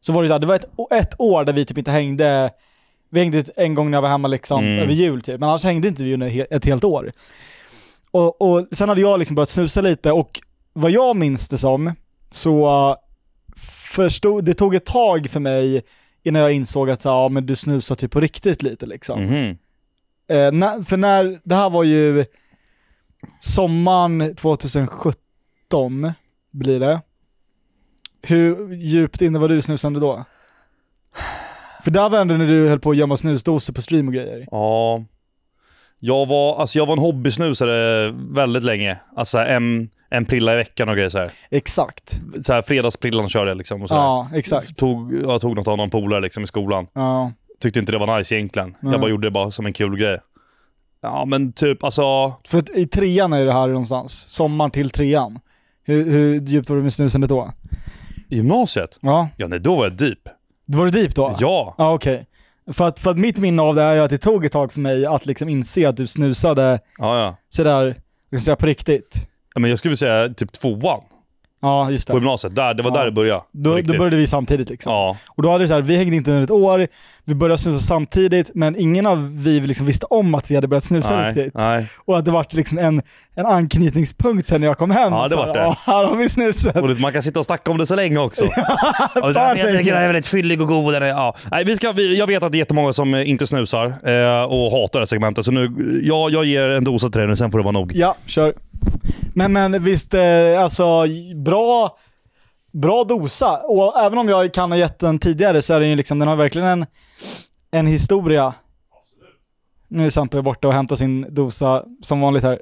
så var det så här, det var ett, ett år där vi typ inte hängde, vi hängde en gång när jag var hemma liksom Mm. över jul typ, men annars hängde inte vi under ett helt år. Och, och sen hade jag liksom börjat snusa lite och vad jag minns det som, så förstod, det tog ett tag för mig innan jag insåg att så, ja, men du snusar typ på riktigt lite liksom. Mhm. Eh, när, för när, det här var ju sommaren 2017 blir det. Hur djupt inne var du snusande då? För där var ändå när du höll på att gömma snusdosor på stream och grejer. Ja. Jag var, alltså jag var en hobbysnusare väldigt länge. Alltså en, en prilla i veckan och grejer så här. Exakt. Så här fredagsprillan körde jag liksom. Och så här. Ja, exakt. Tog, jag tog något av någon polare liksom i skolan. Ja. Tyckte inte det var nice egentligen. Nej. Jag bara gjorde det bara som en kul grej. Ja men typ alltså, För att i trean är det här någonstans. Sommaren till trean. Hur, hur djupt var du med snusandet då? i gymnasiet? Ja. Ja nej då var jag deep. Var du deep då? Ja. Ja, okej. För, att, för att mitt minne av det är ju att det tog ett tag för mig att liksom inse att du snusade Ja ja. sådär, jag ska säga på riktigt. Ja, Men jag skulle vilja säga typ tvåan Ja, just på det. gymnasiet. Där, det var Ja. där det började. på Då, då började vi samtidigt liksom. Ja. Och då hade det så här, vi hängde inte under ett år, vi började snusa samtidigt, men ingen av vi liksom visste om att vi hade börjat snusa Nej, riktigt. nej. Och att det var liksom en, en anknytningspunkt sen när jag kom hem. Ja, det vart här, det. Ja, här har vi snusat. Och man kan sitta och snacka om det så länge också. Fan, jag tycker den är väldigt fyllig och god. Ja. Nej, vi ska, vi, jag vet att det är jättemånga som inte snusar eh, och hatar det här segmentet. Så nu, jag, jag ger en dosa till dig nu, sen får det vara nog. Ja, kör. Men, men visst, eh, alltså bra, bra dosa. Och även om jag kan ha gett den tidigare så är den ju liksom, den har verkligen en, en historia. Nu är Sampe borta och hämtar sin dosa som vanligt här.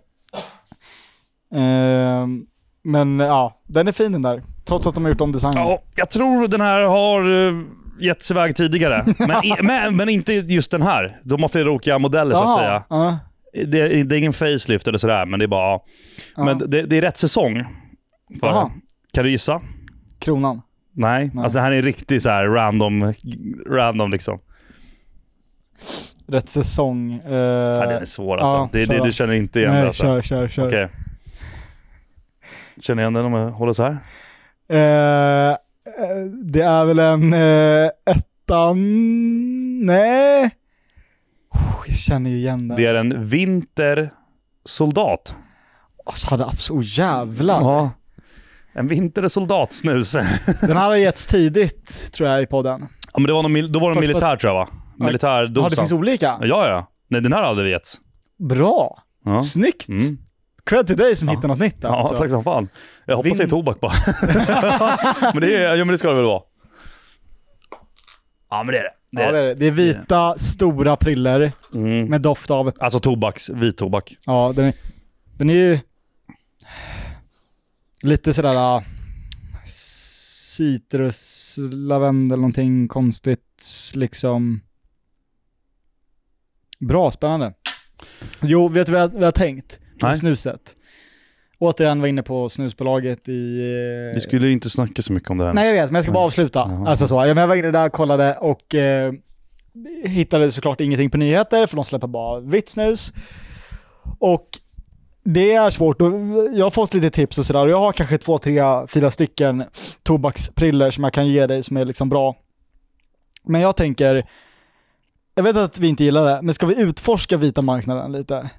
Ehm, men ja, den är fin den där. Trots att de har gjort om designen. Ja, jag tror den här har uh, getts iväg tidigare. Men, men, men inte just den här. De har flera olika modeller så att säga. Ja, Det, det är ingen facelift eller sådär, men det är bara... ja. Men det, det är rätt säsong. För, Jaha. kan du gissa? Kronan. Nej. Nej. Alltså det här är riktigt så här random, random liksom. Rätt säsong. Uh, Ja, den är svår alltså. ja, det, det, du känner inte igen Nej, det alltså. kör, kör, kör. Okej. Känner igen den om jag håller så här? Eh, eh, det är väl en uh, ettan... Nej. Jag känner ju igen den. Det är en vintersoldat. Alltså, hade absolut... Oh, jävlar. Ja. En vintersoldatsnus. Den här har getts tidigt, tror jag, i podden. Ja, men det var någon, då var det Första- militär tror jag va? Ja, Militärdosan. det finns olika? Ja, ja. Nej, den här hade vi getts. Bra. Ja. Snyggt. Mm. Cred till dig som Ja. hittar något nytt Ja, alltså. tack som fan. Jag hoppas Vin- det är tobak bara. men, det är, ja, men det ska det väl vara. Ja, men det är det. Det Ja, det är det. Det är vita, stora priller Mm. med doft av... Alltså tobaks, vit tobak. Ja, den är, den är ju lite sådär äh, citrus, lavendel, någonting konstigt liksom. Bra, spännande. Jo, vet du vad jag, vad jag har tänkt? På Nej. snuset. Återigen var inne på snusbolaget i... eh, Vi skulle ju inte snacka så mycket om det här. Nej jag vet, men jag ska bara avsluta. Jaha. Alltså så. Jag var inne där och kollade och eh, hittade såklart ingenting på nyheter, för de släpper bara vitt snus. Och det är svårt. Jag har fått lite tips och sådär. Jag har kanske två, tre, fyra stycken tobakspriller som jag kan ge dig som är liksom bra. Men jag tänker, jag vet att vi inte gillar det, men ska vi utforska vita marknaden lite?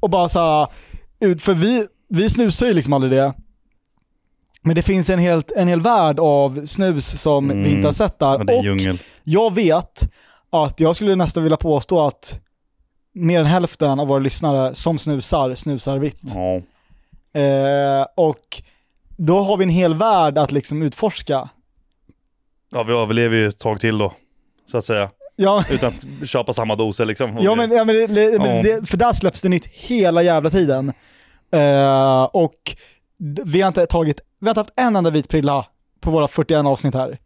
Och bara såhär, ut, för vi, vi snusar ju liksom aldrig det. Men det finns en, helt, en hel värld av snus som vi Mm. inte har sett där. Ja, det är och djungel. jag vet att jag skulle nästan vilja påstå att mer än hälften av våra lyssnare som snusar, snusar vitt. Ja. Eh, och då har vi en hel värld att liksom utforska. ja, vi överlever ju ett tag till då. Så att säga. Ja, Utan att köpa samma doser liksom. ja men, ja, men, det, men det, för där släpps det nytt hela jävla tiden. Eh, och vi har inte tagit, vi har inte haft en enda vit prilla på våra 41 avsnitt här.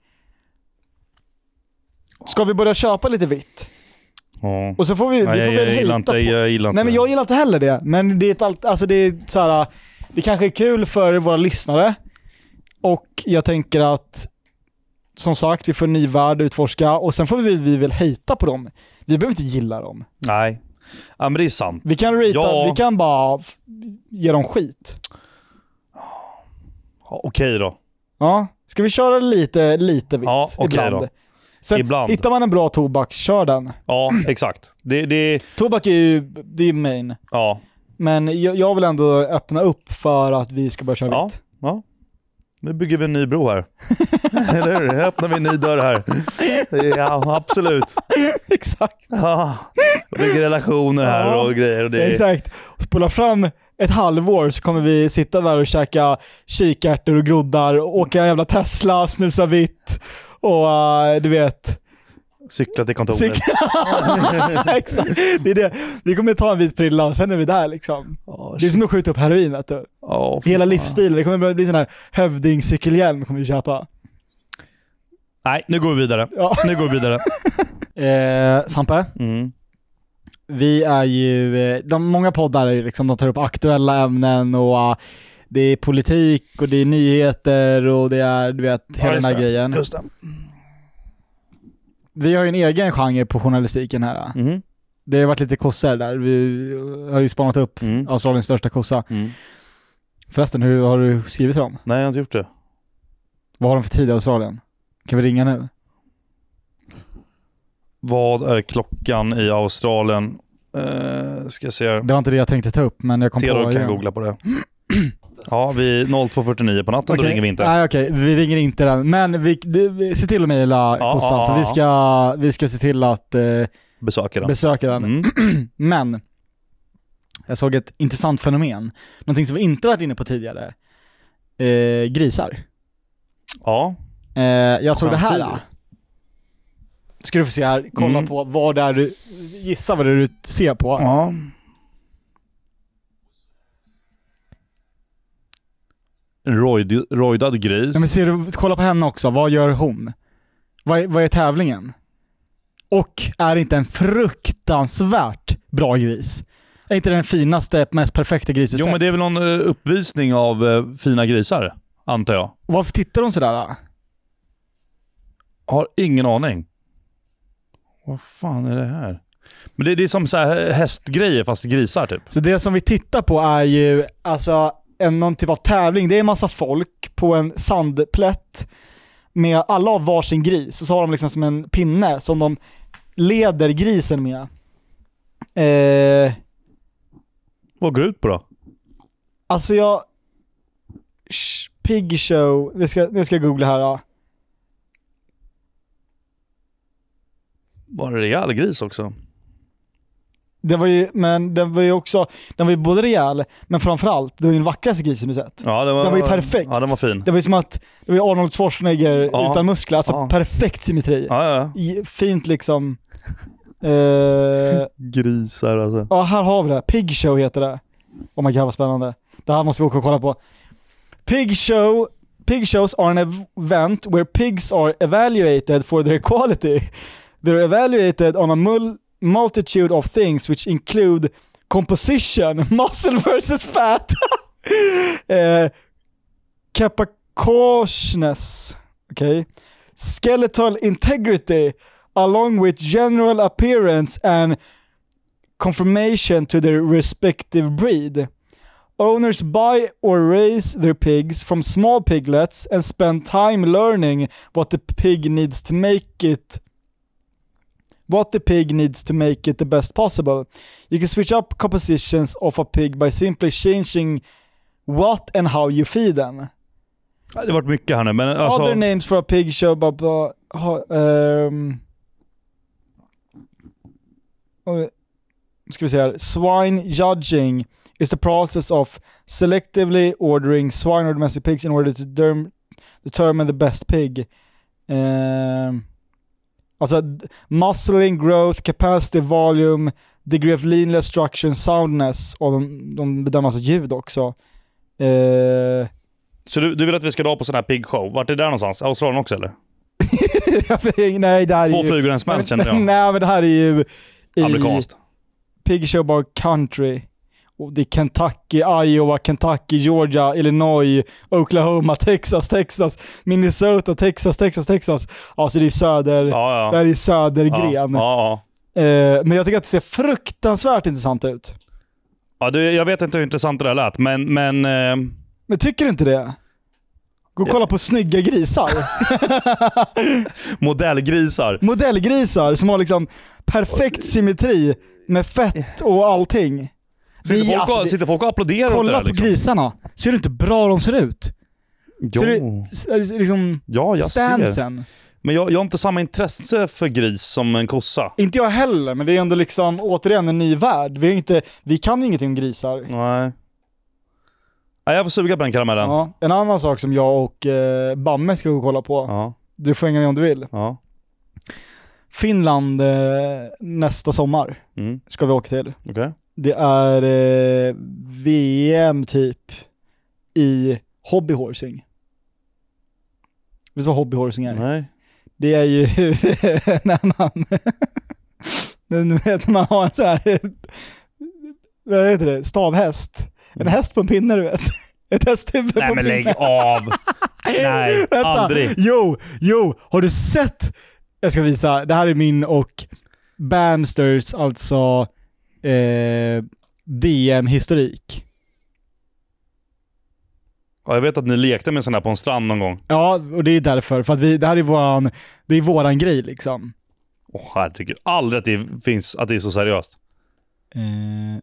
Ska vi börja köpa lite vitt? Ja. Och så får vi, Nej, vi får jag, väl jag, gillar inte, på... jag gillar inte Nej men jag gillar inte heller det, men det är ett allt, alltså det är så här, det kanske är kul för våra lyssnare och jag tänker att som sagt, vi får en ny värld att utforska och sen får vi, vi väl hejta på dem. Vi behöver inte gilla dem. Nej. Ja men det är sant. Vi kan ratea, Ja. vi kan bara ge dem skit. Ja, Okej då. Ja, ska vi köra lite, lite vitt Ja, ibland? då. Sen Ibland. hittar man en bra tobak, kör den. Ja, exakt. Det, det, Tobak är ju, det är main. ja. Men jag, jag vill ändå öppna upp för att vi ska börja köra Ja. vitt. ja. Nu bygger vi en ny bro här. Eller hur? Öppnar vi en ny dörr här. Ja, absolut. Exakt. Ja. Bygger relationer här Ja. och grejer. Och det, Exakt. Spola fram ett halvår så kommer vi sitta där och käka kikärtor och groddar, och åka jävla Tesla, snusa vitt och eh, du vet. Cykla till kontoret. Cyk- Exakt. Det är det. Vi kommer ta en vit prilla och sen är vi där liksom. Ja, Det är som att skjuta upp heroin vet du. Fy Hela fan. livsstilen. Det kommer bli sån här hövdingcykelhjälm kommer vi köpa. Nej, nu går vi vidare. Ja. Nu går vi vidare. Eh, Sampe, Mm. vi är ju, eh, de, många poddar är liksom, de tar upp aktuella ämnen och eh, det är politik och det är nyheter och det är, du vet, hela den här det. grejen. Just det. Vi har ju en egen genre på journalistiken här. Mm. Det har varit lite kossor där. Vi har ju spanat upp Mm. Australiens största kossa. Mm. Förresten, hur har du skrivit till dem? Nej, jag har inte gjort det. Vad har de för tid i Australien? Kan vi ringa nu? Vad är klockan i Australien? Uh, ska jag se här. Det var inte det jag tänkte ta upp, men jag kom Theodor på kan igen. googla på det. Ja, vi 02.49 på natten, då Okej. ringer vi inte. Nej okej, vi ringer inte den. Men vi, du, se till att mejla Ja, kossan, ja, för vi ska, vi ska se till att eh, Besöker den. besöka den. Mm. Men, jag såg ett intressant fenomen. Någonting som vi inte varit inne på tidigare. Eh, grisar. Ja. Eh, jag såg det här. Då. Ska du få se här, kolla Mm. på vad det är du, gissa vad det är du ser på. ja. En rojd, rojdad gris. Ja, men ser du, kolla på henne också, vad gör hon? Vad är, vad är tävlingen? Och är inte en fruktansvärt bra gris? Är inte den finaste, mest perfekta gris du Jo men det är väl någon eh, uppvisning av eh, fina grisar, antar jag. Varför tittar de sådär? Då? Har ingen aning. Vad fan är det här? Men det, det är som så här hästgrejer fast grisar typ. Så det som vi tittar på är ju alltså en, någon typ av tävling. Det är en massa folk på en sandplätt med alla har varsin gris och så har de liksom som en pinne som de leder grisen med. Eh, Vad går det ut på då? alltså jag... Sh, Pig show, nu ska, nu ska jag googla här då. Var det rejäl gris också? Det var ju, men den var ju också, den var ju både rejäl, men framförallt, det var ju den vackraste grisen du sett. Ja, det var, Den var ju perfekt. Ja, den var fin. Det var ju som att, det var ju Arnold Schwarzenegger Ja. utan muskler, alltså Ja. perfekt symmetri. Ja, ja. I- Fint liksom. Eh, Grisar alltså. ja, här har vi det. Pig Show heter det. Oh my god vad spännande. Det här måste vi åka och kolla på. Pig Show Pig shows are an ev- event where pigs are evaluated for their quality. They're evaluated on a mul- multitude of things which include composition, muscle versus fat, uh, capacious, okay, skeletal integrity, along with general appearance and confirmation to their respective breed. Owners buy or raise their pigs from small piglets and spend time learning what the pig needs to make it what the pig needs to make it the best possible. You can switch up compositions of a pig by simply changing what and how you feed them. Det har varit mycket här nu, men alltså... Other names for a pig show, blah, blah, ha- och- ska vi se här. Swine judging is the process of selectively ordering swine or domestic pigs in order to determine the best pig. Ehm, alltså muscling, growth, capacity, volume, degree of leanness, structure soundness. Och de, de bedömer alltså ljud också. Eh, Så du, du vill att vi ska dra på sån här pig show? Vart är det där någonstans? Australien också eller? Nej, det här är Två ju... flugor i en smäll känner jag. Nej, men det här är ju i Amerikanskt. Pig Show Bar Country. Och det är Kentucky, Iowa, Kentucky, Georgia, Illinois, Oklahoma, Texas, Texas, Minnesota, Texas, Texas, Texas. Alltså det är söder... Ja, Det ja. här är södergren. Ja. Eh, men jag tycker att det ser fruktansvärt intressant ut. ja du, jag vet inte hur intressant det där lät, men... men eh, Men tycker du inte det? Gå och kolla på snygga grisar. modellgrisar. Modellgrisar som har liksom perfekt symmetri med fett och allting. Sitter, är- folk, alltså, och, sitter folk och applåderar åt det Kolla där, på liksom? grisarna. Ser du inte bra de ser ut? Ja, Ser du liksom ja jag ser. stansen? Men jag, jag har inte samma intresse för gris som en kossa. Inte jag heller, men det är ändå liksom återigen en ny värld. Vi, har inte, vi kan ju ingenting om grisar. Nej. Nej, jag får suga på den karamellen. Ja. Ja. En annan sak som jag och eh, Bamme ska gå och kolla på. Ja. Du får hänga med om du vill. ja. Finland eh, nästa sommar Mm. ska vi åka till. Okej. Det är eh, VM typ i hobbyhorsing. Vet du vad hobbyhorsing är? Nej. Det är ju när man, du vet man har en sån här, vad heter det, stavhäst. En häst på en pinne du vet. Ett hästhuvud Nej på men en pinne. lägg av! Nej, Vänta. aldrig. Jo, jo, har du sett? Jag ska visa, det här är min och Bamsters, alltså eh, DM-historik. Ja, jag vet att ni lekte med sån här på en strand någon gång. Ja, och det är därför, för att vi, det här är våran, det är våran grej liksom. Åh herregud. Aldrig att det finns, att det är så seriöst. Eh,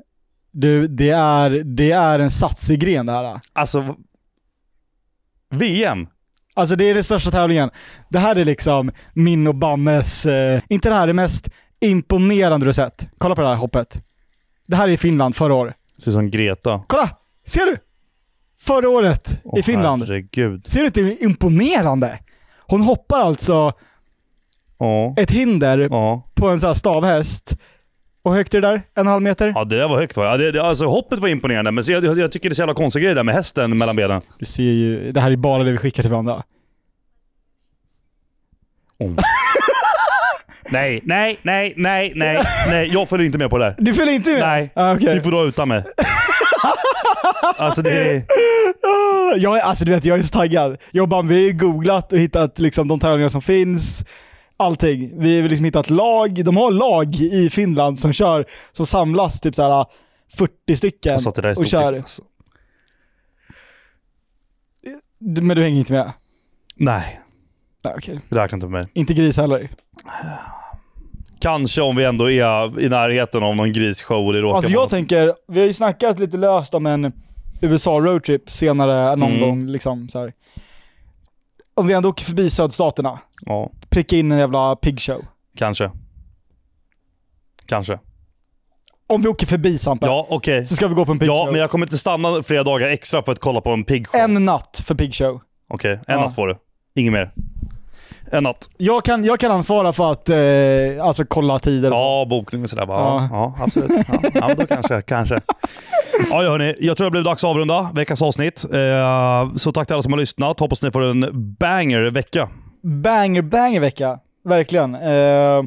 du, det är, det är en satsig gren det här. Alltså... VM? Alltså det är den största tävlingen. Det här är liksom min och Bammes, eh, inte det här det mest imponerande du sett. Kolla på det här hoppet. Det här är i Finland förra året. Ser ut som Greta. Kolla! Ser du? Förra året Åh, i Finland. herregud. Ser du inte hur imponerande? Hon hoppar alltså Ja. ett hinder Ja. på en sån här stavhäst. Och högt är det där? En halv meter? Ja, det där var högt va? Ja, det, det, alltså hoppet var imponerande, men jag, jag, jag tycker det är så jävla konstig grej där med hästen mellan benen. Du ser ju, det här är bara det vi skickar till varandra. Nej, nej, nej, nej, nej, nej. Jag följer inte med på det där. Du följer inte med? Nej, Ah, okej. ni får dra utan mig. Alltså det är... Jag alltså du vet, jag är så taggad. Jag och Bam, vi har googlat och hittat liksom de tävlingar som finns. Allting. Vi har liksom hittat lag, de har lag i Finland som kör, som samlas typ såhär 40 stycken Alltså det där är och kör. Alltså. Men du hänger inte med? Nej, Nej, okej. det räknar inte med mig. Inte gris heller. Kanske om vi ändå är i närheten av någon grisshow det Alltså jag tänker, vi har ju snackat lite löst om en USA-roadtrip senare någon Mm. gång liksom så här. Om vi ändå åker förbi sydstaterna, Ja, pricka in en jävla pig show. kanske. Kanske. Om vi åker förbi Sampa, Ja, okej. så ska vi gå på en pig Ja, men jag kommer inte stanna flera dagar extra för att kolla på en pig show. En natt för pig show. Okej, en Ja. natt får du. Inget mer. En natt. Jag kan, jag kan ansvara för att eh, alltså kolla tider och så. Ja, bokning och sådär. bara. Ja. ja absolut. Ja, ja, men då kanske, kanske. Ja, ja, hörni. Jag tror det blev dags att avrunda veckans avsnitt. Eh, så tack till alla som har lyssnat. Hoppas ni får en banger vecka. Banger, banger vecka. Verkligen. Eh,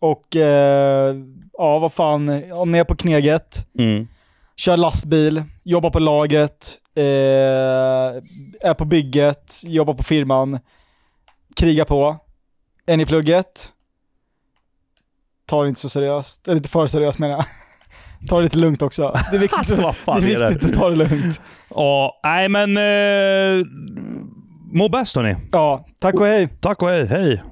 och eh, ja, vad fan. Om ni är på kneget, Mm. kör lastbil, jobbar på lagret, eh, är på bygget, jobbar på firman, kriga på. Är ni i plugget? Ta det inte så seriöst. Eller inte för seriöst menar jag. Ta det lite lugnt också. Det är viktigt, Alltså, det är är det? viktigt att ta det lugnt. Ja, nej men... Eh, må bäst hörni. Ja, tack och hej. Tack och hej. Hej.